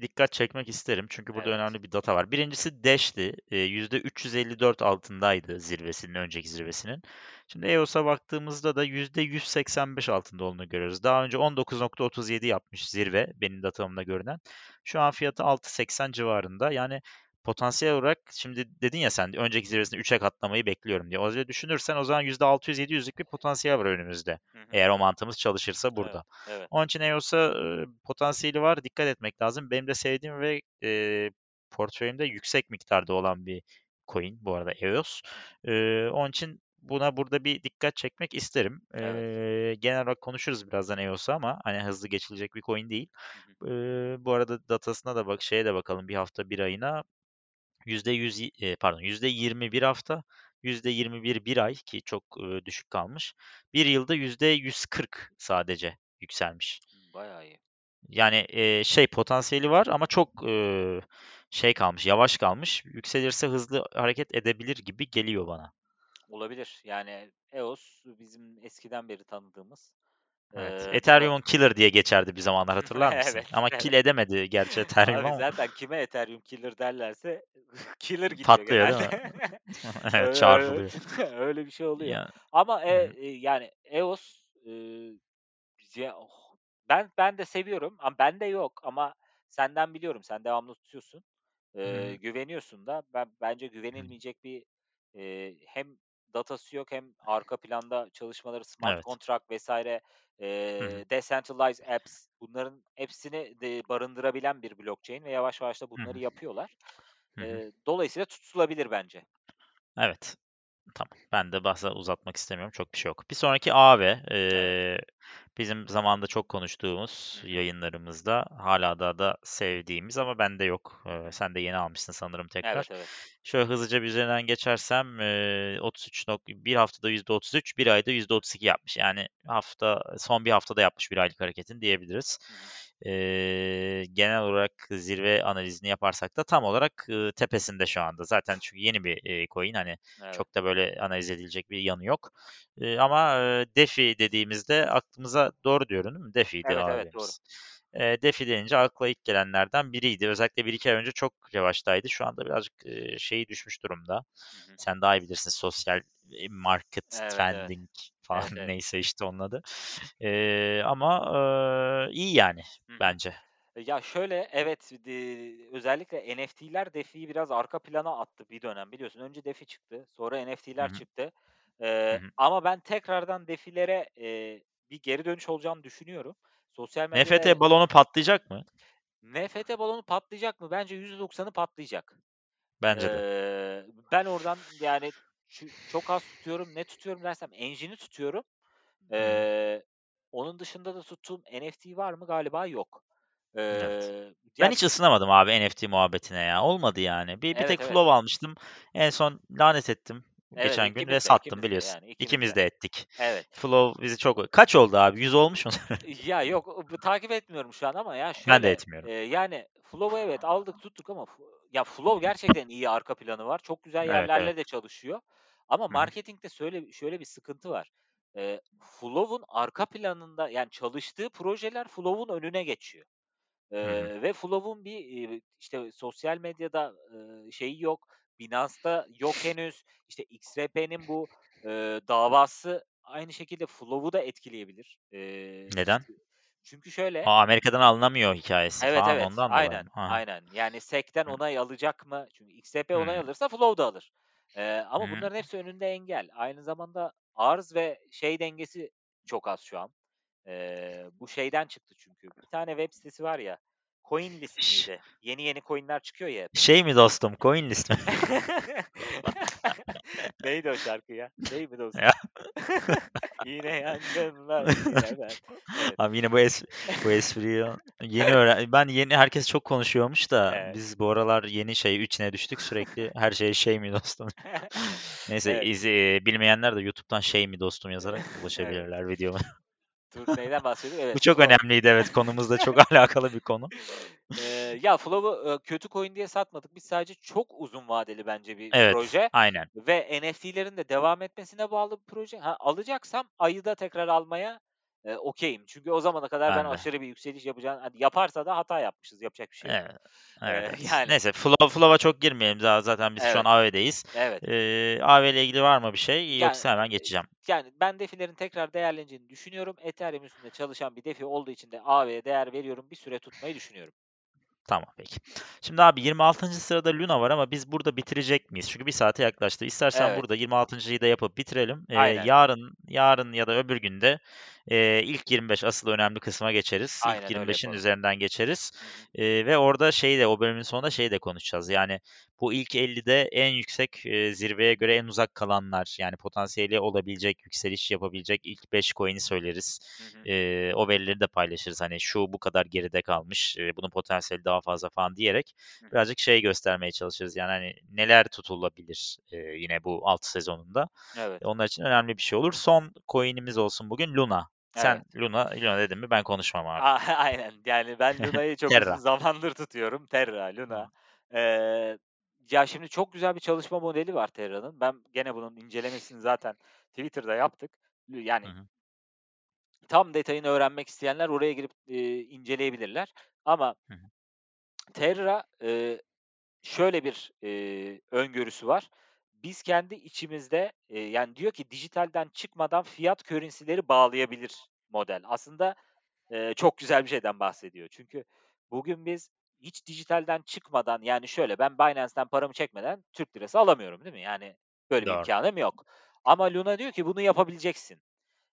dikkat çekmek isterim çünkü burada Evet. önemli bir data var. 1'incisi Dash'ti. Eee, %354 altındaydı zirvesinin, önceki zirvesinin. Şimdi EOS'a baktığımızda da %185 altında olduğunu görüyoruz. Daha önce 19.37 yapmış zirve, benim datamda görünen. Şu an fiyatı 6.80 civarında. Yani potansiyel olarak şimdi dedin ya sen, önceki zirvesini 3'e katlamayı bekliyorum diye. Öyle düşünürsen o zaman %600-700'lük bir potansiyel var önümüzde. Hı hı. Eğer o mantığımız çalışırsa Evet, burada. evet. Onun için EOS'a, potansiyeli var, dikkat etmek lazım. Benim de sevdiğim ve, eee, portföyümde yüksek miktarda olan bir coin bu arada EOS. Eee, onun için buna burada bir dikkat çekmek isterim. Evet. Eee, genel olarak konuşuruz birazdan EOS'u ama, hani, hızlı geçilecek bir coin değil. Eee, bu arada datasına da bak şeye de bakalım 1 hafta, 1 ayına. %100 yi eee, pardon %20 1 hafta, %21 1 ay ki çok, ııı, düşük kalmış. 1 yılda %140 sadece yükselmiş. Bayağı iyi. Yani, eee, şey potansiyeli var ama çok, şey kalmış, yavaş kalmış. Yükselirse hızlı hareket edebilir gibi geliyor bana. Olabilir. Yani EOS bizim eskiden beri tanıdığımız, Evet. Ethereum'un killer diye geçerdi bir zamanlar hatırlar mısın? Evet, Ama kill edemedi gerçi Ethereum Abi ama zaten kime Ethereum killer derlerse killer gidiyor patlıyor değil mi? genelde. Evet, Öyle çarpılıyor. öyle bir şey oluyor. Ya Ama, eee, eee, yani EOS, ya oh ben ben de seviyorum ama bende yok ama senden biliyorum, sen devamlı tutuyorsun. Hı. güveniyorsun da. Ben bence güvenilmeyecek bir, eee, hem datası yok hem arka planda çalışmaları smart Evet. contract hı. eee, decentralized apps bunların hepsini de barındırabilen bir blockchain ve yavaş yavaş da bunları hı. yapıyorlar. Hı. Eee, dolayısıyla tutulabilir bence. Evet. Tamam. Ben de bahsa uzatmak istemiyorum. Çok bir şey yok. Bir sonraki Aave. Evet. Bizim zamanında çok konuştuğumuz yayınlarımızda hâlâ daha da sevdiğimiz ama bende yok. Hı. sen de yeni almışsın sanırım tekrar. Evet, evet. Şöyle hızlıca bir üzerinden geçersem, eee, 33 nok 1 haftada %33, 1 ayda %32 yapmış. Yani hafta son 1 haftada yapmış 1 aylık hareketini diyebiliriz. Hı Eee, genel olarak zirve analizini yaparsak da tam olarak, ııı, tepesinde şu anda. Zaten çünkü yeni bir, eee, coin, hani, Evet. çok da böyle analiz edilecek bir yanı yok. Eee, ama, eee, DeFi dediğimizde aklımıza Doğru diyorum değil mi? DeFi'ydi Evet, evet, doğru. Eee, DeFi denince akla ilk gelenlerden biriydi. Özellikle 1-2 ay önce çok revaçtaydı. Şu anda birazcık, eee, şeyi düşmüş durumda. Hı hı. Sen daha iyi bilirsin sosyal, market Evet, evet. Falan Evet, evet. neyse işte onun adı. Eee, ama, eee, iyi yani Hı bence. Ya, şöyle, evet, eee, özellikle NFT'ler DeFi'yi biraz arka plana attı bir dönem biliyorsun. Önce DeFi çıktı, sonra NFT'ler hı. çıktı. Hı. ama ben tekrardan defilere, eee, bir geri dönüş olacağını düşünüyorum. Sosyal medyada NFT balonu patlayacak mı? NFT balonu patlayacak mı? Bence %90'ı patlayacak. Bence de. Eee, ben oradan yani çok az tutuyorum. Ne tutuyorum dersem Enjin'i tutuyorum. Eee, onun dışında da tuttuğum NFT var mı? Galiba yok. Evet. Eee, Ben hiç ısınamadım abi NFT muhabbetine ya. Olmadı yani. Bir bir Evet, tek evet. Flow almıştım. En son lanet ettim Evet, geçen gün ve de, sattım ikimiz biliyorsun. yani ikimiz İkimiz de. de ettik. Evet. Flow bizi çok Kaç oldu abi? 100 olmuş mu? Ya yok, takip etmiyorum şu an ama ya Ben de şöyle, etmiyorum. eee, yani Flow'u evet aldık tuttuk ama ya Flow gerçekten iyi arka planı var. Çok güzel Evet, evet. yerlerle de çalışıyor ama Hı hı. marketingde söyle şöyle bir sıkıntı var. Eee, Flow'un arka planında yani çalıştığı projeler Flow'un önüne geçiyor. Hı hı. Eee, ve Flow'un bir, eee, işte sosyal medyada, eee, şeyi yok. Binance'da yok henüz. İşte XRP'nin bu, eee, davası aynı şekilde Flow'u da etkileyebilir. Eee, Neden? Çünkü şöyle A, Amerika'dan alınamıyor hikâyesi Evet, falan evet. ondan dolayı Aynen, aynen. Yani SEC'ten onay alacak mı? Çünkü XRP onay alırsa Flow da alır. Hı ama hı. bunların hepsi önünde engel. Aynı zamanda arz ve şey dengesi çok az şu an. Eee, bu şeyden çıktı çünkü. Bir tane web sitesi var ya, CoinList Ş miydi? Yeni yeni coin'ler çıkıyor ya hep. şey mi dostum, CoinList mi? Neydi o şarkı ya? Değil mi Ya. dostum? Yine yangınlar, yine ben. Evet. Abi yine bu es bu espriyi yeni öğren ben yeni herkes çok konuşuyormuş da Evet. biz bu aralar yeni şey içine düştük. Sürekli her şeye şey mi dostum. Neyse Evet. iz eee, bilmeyenler de YouTube'dan şey mi dostum yazarak Evet. ulaşabilirler videoma. Dur, neyden bahsediyorduk? Bu Evet, çok Flow. önemliydi evet konumuzla çok alakalı bir konu. Eee, ya Flow'u, kötü coin diye satmadık. Biz sadece çok uzun vadeli bence bir Evet, proje aynen. ve NFT'lerin de devam etmesine bağlı bir proje. Ha, alacaksam ayı da tekrar almaya, eee, okay'im. Çünkü o zamana kadar ben Ben de. aşırı bir yükseliş yapacağını hani yaparsa da hata yapmışız. Yapacak bir şey yok. Evet. Evet, evet. yani. Neyse Flow Flow'a çok girmeyelim. Daha zaten biz şu an Evet. AV'deyiz. Evet. Eee, AV ile ilgili var mı bir şey? Yani, Yoksa hemen geçeceğim. yani ben DeFi'lerin tekrar değerleneceğini düşünüyorum. Ethereum üstünde çalışan bir DeFi olduğu için de AV'ye değer veriyorum. Bir süre tutmayı düşünüyorum. Tamam peki. Şimdi abi 26. sırada Luna var ama biz burada bitirecek miyiz? Çünkü 1 saate yaklaştı. İstersen Evet. burada 26.'yı da yapıp bitirelim. Aynen. yarın yarın ya da öbür gün eee, ilk 25 asıl önemli kısma geçeriz. İlk Aynen öyle 25'in yapalım. üzerinden geçeriz. Hı hı. Eee, ve orada şeyi de o bölümün sonunda şeyi de konuşacağız. Yani bu ilk 50'de en yüksek, eee, zirveye göre en uzak kalanlar, yani potansiyeli olabilecek, yükseliş yapabilecek ilk 5 coin'i söyleriz. Hı hı. Eee, o verileri de paylaşırız. Hani şu bu kadar geride kalmış, eee, bunun potansiyeli daha fazla falan diyerek Hı hı. birazcık şey göstermeye çalışırız. Yani hani neler tutulabilir, eee, yine bu alt sezonunda. Evet. Onlar için önemli bir şey olur. Son coin'imiz olsun bugün Luna. Sen Evet. Luna Luna dedin mi ben konuşmam abi. A aynen. Yani ben Luna'yı çok uzun zamandır tutuyorum. Terra. Luna. Eee, ya şimdi çok güzel bir çalışma modeli var Terra'nın. Ben gene bunun incelemesini zaten Twitter'da yaptık. Lü Hı yani hı. tam detayını öğrenmek isteyenler oraya girip, eee, inceleyebilirler. Ama Hı hı. Terra, eee, şöyle bir, eee, öngörüsü var. Biz kendi içimizde, eee, yani diyor ki dijitalden çıkmadan fiat currency'leri bağlayabilir model. Aslında, eee, çok güzel bir şeyden bahsediyor. Çünkü bugün biz hiç dijitalden çıkmadan, yani şöyle, ben Binance'ten paramı çekmeden Türk lirası alamıyorum, değil mi? Yani böyle bir Doğru. imkânım yok. Ama Luna diyor ki bunu yapabileceksin.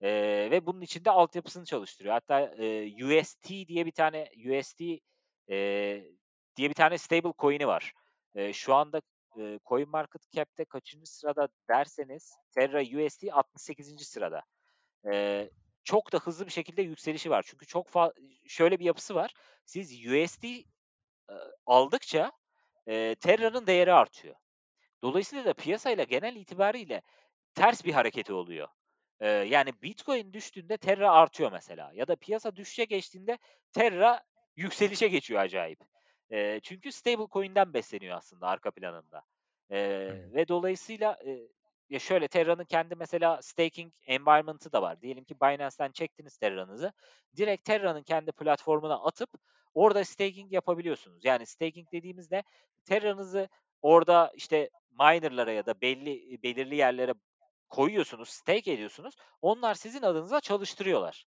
Eee, ve bunun için de altyapısını çalıştırıyor. Hatta, eee, UST diye bir tane USD, eee, diye bir tane stable coin'i var. Eee, şu anda, eee, CoinMarketCap'te kaçıncı sırada derseniz Terra USD 68'inci sırada. Eee, çok da hızlı bir şekilde yükselişi var. Çünkü çok şöyle bir yapısı var. Siz USD, eee, aldıkça, eee, Terra'nın değeri artıyor. Dolayısıyla da piyasayla genel itibariyle ters bir hareketi oluyor. Eee, yani Bitcoin düştüğünde Terra artıyor mesela ya da piyasa düşüşe geçtiğinde Terra yükselişe geçiyor acayip. Eee, çünkü stable coin'den besleniyor aslında arka planında. Eee, hı. ve dolayısıyla, eee, ya şöyle Terra'nın kendi mesela staking environment'ı da var. Diyelim ki Binance'ten çektiniz Terra'nızı. Direkt Terra'nın kendi platformuna atıp orada staking yapabiliyorsunuz. Yani staking dediğimizde Terra'nızı orada işte miner'lara ya da belli belirli yerlere koyuyorsunuz, stake ediyorsunuz. Onlar sizin adınıza çalıştırıyorlar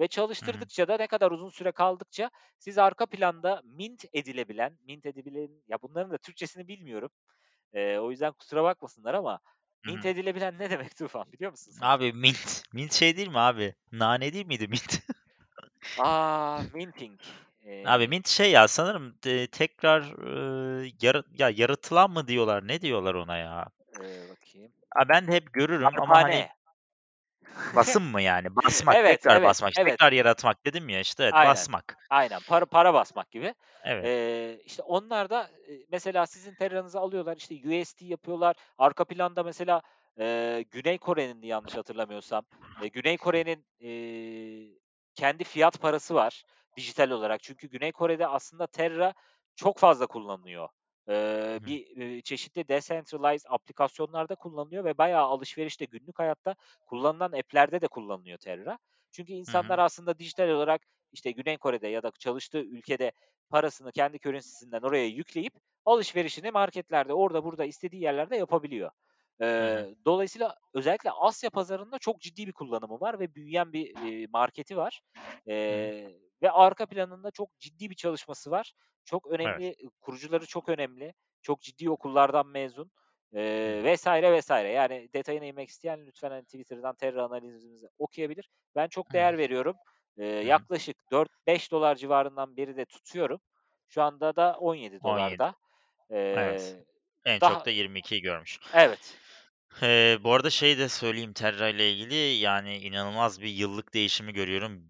ve çalıştırdıkça da ne kadar uzun süre kaldıkça siz arka planda mint edilebilen, mint edibilen ya bunların da Türkçesini bilmiyorum. Eee, o yüzden kusura bakmasınlar ama Mint edilebilen ne demek Tufan biliyor musun sen? Abi mint. Mint şey değil mi abi? Nane değil miydi mint? A! Minting. Abi Eee mint şey ya sanırım, eee, tekrar, ııı, yara ya yaratılan mı diyorlar, ne diyorlar ona ya? Eee, bakayım. A, ben de hep görürüm ama hani Darphane. Basım mı yani? Basmak, Evet, tekrar evet, basmak, evet. tekrar yaratmak dedim ya işte evet Aynen, basmak. aynen. Para para basmak gibi. Evet. Eee, işte onlar da, mesela sizin Terra'nızı alıyorlar, işte UST yapıyorlar. Arka planda mesela, eee, Güney Kore'nin yanlış hatırlamıyorsam, eee, Güney Kore'nin, eee, kendi fiyat parası var dijital olarak. Çünkü Güney Kore'de aslında Terra çok fazla kullanılıyor. Hı bir, çeşitli decentralized aplikasyonlarda kullanılıyor ve bayağı alışverişte, günlük hayatta kullanılan app'lerde de kullanılıyor Terra. Çünkü insanlar hı. aslında dijital olarak, işte Güney Kore'de ya da çalıştığı ülkede parasını kendi currency'sinden oraya yükleyip alışverişini marketlerde, orada burada istediği yerlerde yapabiliyor. Hı hı. Eee, dolayısıyla özellikle Asya pazarında çok ciddi bir kullanımı var ve büyüyen bir, eee, marketi var. Eee, ve arka planında çok ciddi bir çalışması var. Çok önemli, Evet. kurucuları çok önemli. Çok ciddi okullardan mezun, hı. vs. vs. Yani detayına inmek isteyen lütfen, hani, Twitter'dan Terra analizimizi okuyabilir. Ben çok değer veriyorum. Hı. yaklaşık $4-5 civarından beri de tutuyorum. Şu anda da $17. $17'da. Evet. Eee, En çok daha da 22'yi görmüş. Evet. Eee, bu arada şeyi de söyleyeyim Terra ile ilgili, yani inanılmaz bir yıllık değişimi görüyorum.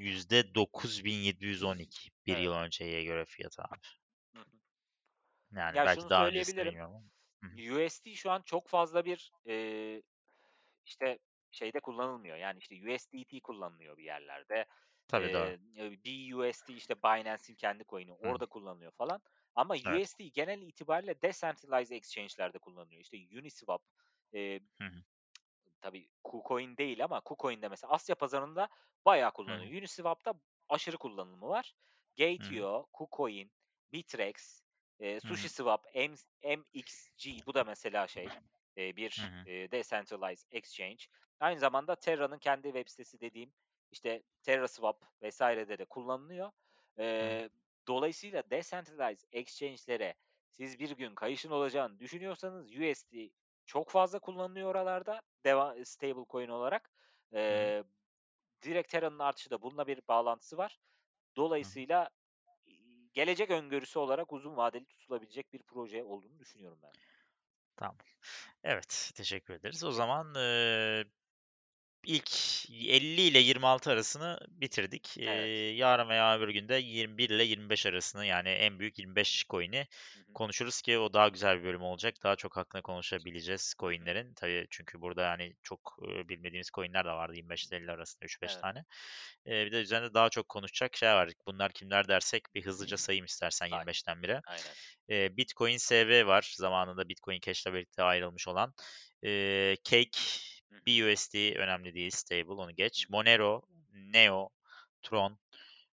%9712 1 Evet. yıl önceye göre fiyatı abi. Hı hı. Yani Ya belki daha söyleyebilirim. Hı hı. USD şu an çok fazla bir, eee, işte şeyde kullanılmıyor. Yani işte USDT kullanılıyor bir yerlerde. Tabii, doğru. Eee, BUSD işte Binance'in kendi coin'i Hı. orada kullanılıyor falan. Ama Evet. USD genel itibariyle decentralized exchange'lerde kullanılıyor. İşte Uniswap, Hı hı. Tabii KuCoin değil ama KuCoin'de mesela Asya pazarında bayağı kullanılıyor. Uniswap'ta aşırı kullanımı var. Gate.io, KuCoin, Bittrex, eee, Hı hı. SushiSwap, Ems MXC bu da mesela şey, Hı bir, hı. eee, decentralized exchange. Aynı zamanda Terra'nın kendi web sitesi dediğim, işte TerraSwap vs.'de de kullanılıyor. Hı. Eee, dolayısıyla decentralized exchange'lere siz bir gün kayışın olacağını düşünüyorsanız USD çok fazla kullanılıyor oralarda deva stablecoin olarak. Hı hı. Eee, direkt Terra'nın artışı da bununla bir bağlantısı var. Hı hı. Dolayısıyla, iii, gelecek öngörüsü olarak uzun vadeli tutulabilecek bir proje olduğunu düşünüyorum ben. Tamam. Evet, teşekkür ederiz. O zaman, eee, ilk 50 ile 26 arasını bitirdik. Eee, Evet. yarın veya öbür gün de 21 ile 25 arasını, yani en büyük 25 coin'i konuşuruz ki o daha güzel bir bölüm olacak. Daha çok hakkında konuşabileceğiz coin'lerin. Tabii çünkü burada, yani, çok, eee, bilmediğimiz coin'ler de vardı 25 ile 50 arasında 3-5 Evet. tane. Eee, bir de üzerinde daha çok konuşacak şey var. Bunlar kimler dersek bir hızlıca sayayım istersen Say. 25'ten bire. Aynen. Eee, Bitcoin SV var. Zamanında Bitcoin Cash'le birlikte ayrılmış olan. Eee, Cake. BUSD önemli değil, stable onu geç. Monero, Neo, Tron,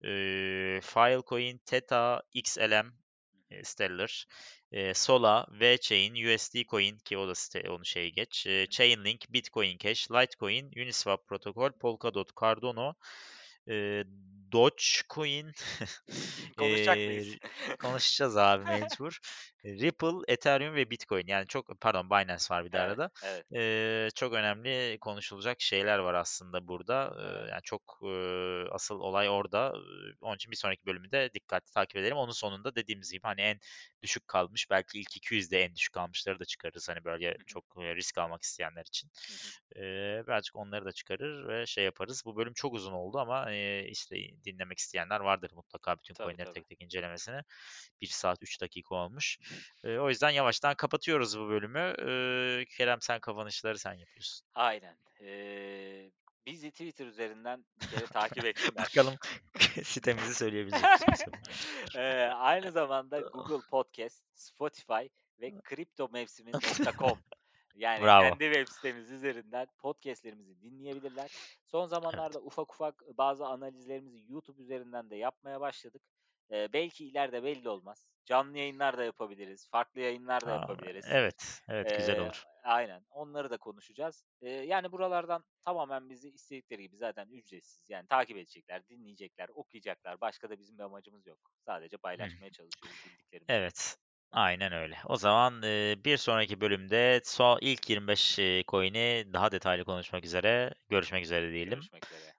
eee, Filecoin, Theta, XLM, Stellar, eee, Sola, VeChain, USD Coin ki o da ste onu şeyi geç. Hı. Chainlink, Bitcoin Cash, Litecoin, Uniswap Protokol, Polkadot, Cardano, eee, Dogecoin, Konuşacak mıyız? konuşacağız abi mecbur. Ripple, Ethereum ve Bitcoin. Yani çok pardon Binance var bir de Evet, arada. evet. Eee, çok önemli konuşulacak şeyler var aslında burada. Eee, yani çok, eee, asıl olay orada. Onun için bir sonraki bölümü de dikkatli takip edelim. Onun sonunda dediğimiz gibi, hani, en düşük kalmış, belki ilk 200'de en düşük kalmışları da çıkarırız. Hani, böyle çok, risk almak isteyenler için. Eee, birazcık onları da çıkarır ve şey yaparız. Bu bölüm çok uzun oldu ama, eee, işte, dinlemek isteyenler vardır mutlaka bütün Tabii, coin'leri tabii. tek tek incelemesini. 1 saat 3 dakika olmuş. Eee, o yüzden yavaştan kapatıyoruz bu bölümü. Eee, Kerem sen kapanışları sen yapıyorsun. Aynen. Eee, bizi Twitter üzerinden bir kere takip etsinler. Bakalım sitemizi söyleyebilecek? Eee, aynı zamanda Google Podcast, Spotify ve kriptomevsimi.com yani Bravo. kendi web sitemiz üzerinden podcast'lerimizi dinleyebilirler. Son Evet. zamanlarda ufak ufak bazı analizlerimizi YouTube üzerinden de yapmaya başladık. Eee, belki ileride belli olmaz. Canlı yayınlar da yapabiliriz, farklı yayınlar da A! yapabiliriz. Evet, evet güzel Eee, olur. aynen, onları da konuşacağız. Eee, yani buralardan tamamen bizi istedikleri gibi zaten ücretsiz, yani takip edecekler, dinleyecekler, okuyacaklar. Başka da bizim bir amacımız yok. Sadece paylaşmaya çalışıyoruz bildiklerimizi. Evet. Aynen öyle. O zaman e, bir sonraki bölümde so ilk 25 e, coin'i daha detaylı konuşmak üzere. Görüşmek üzere diyelim. Görüşmek üzere.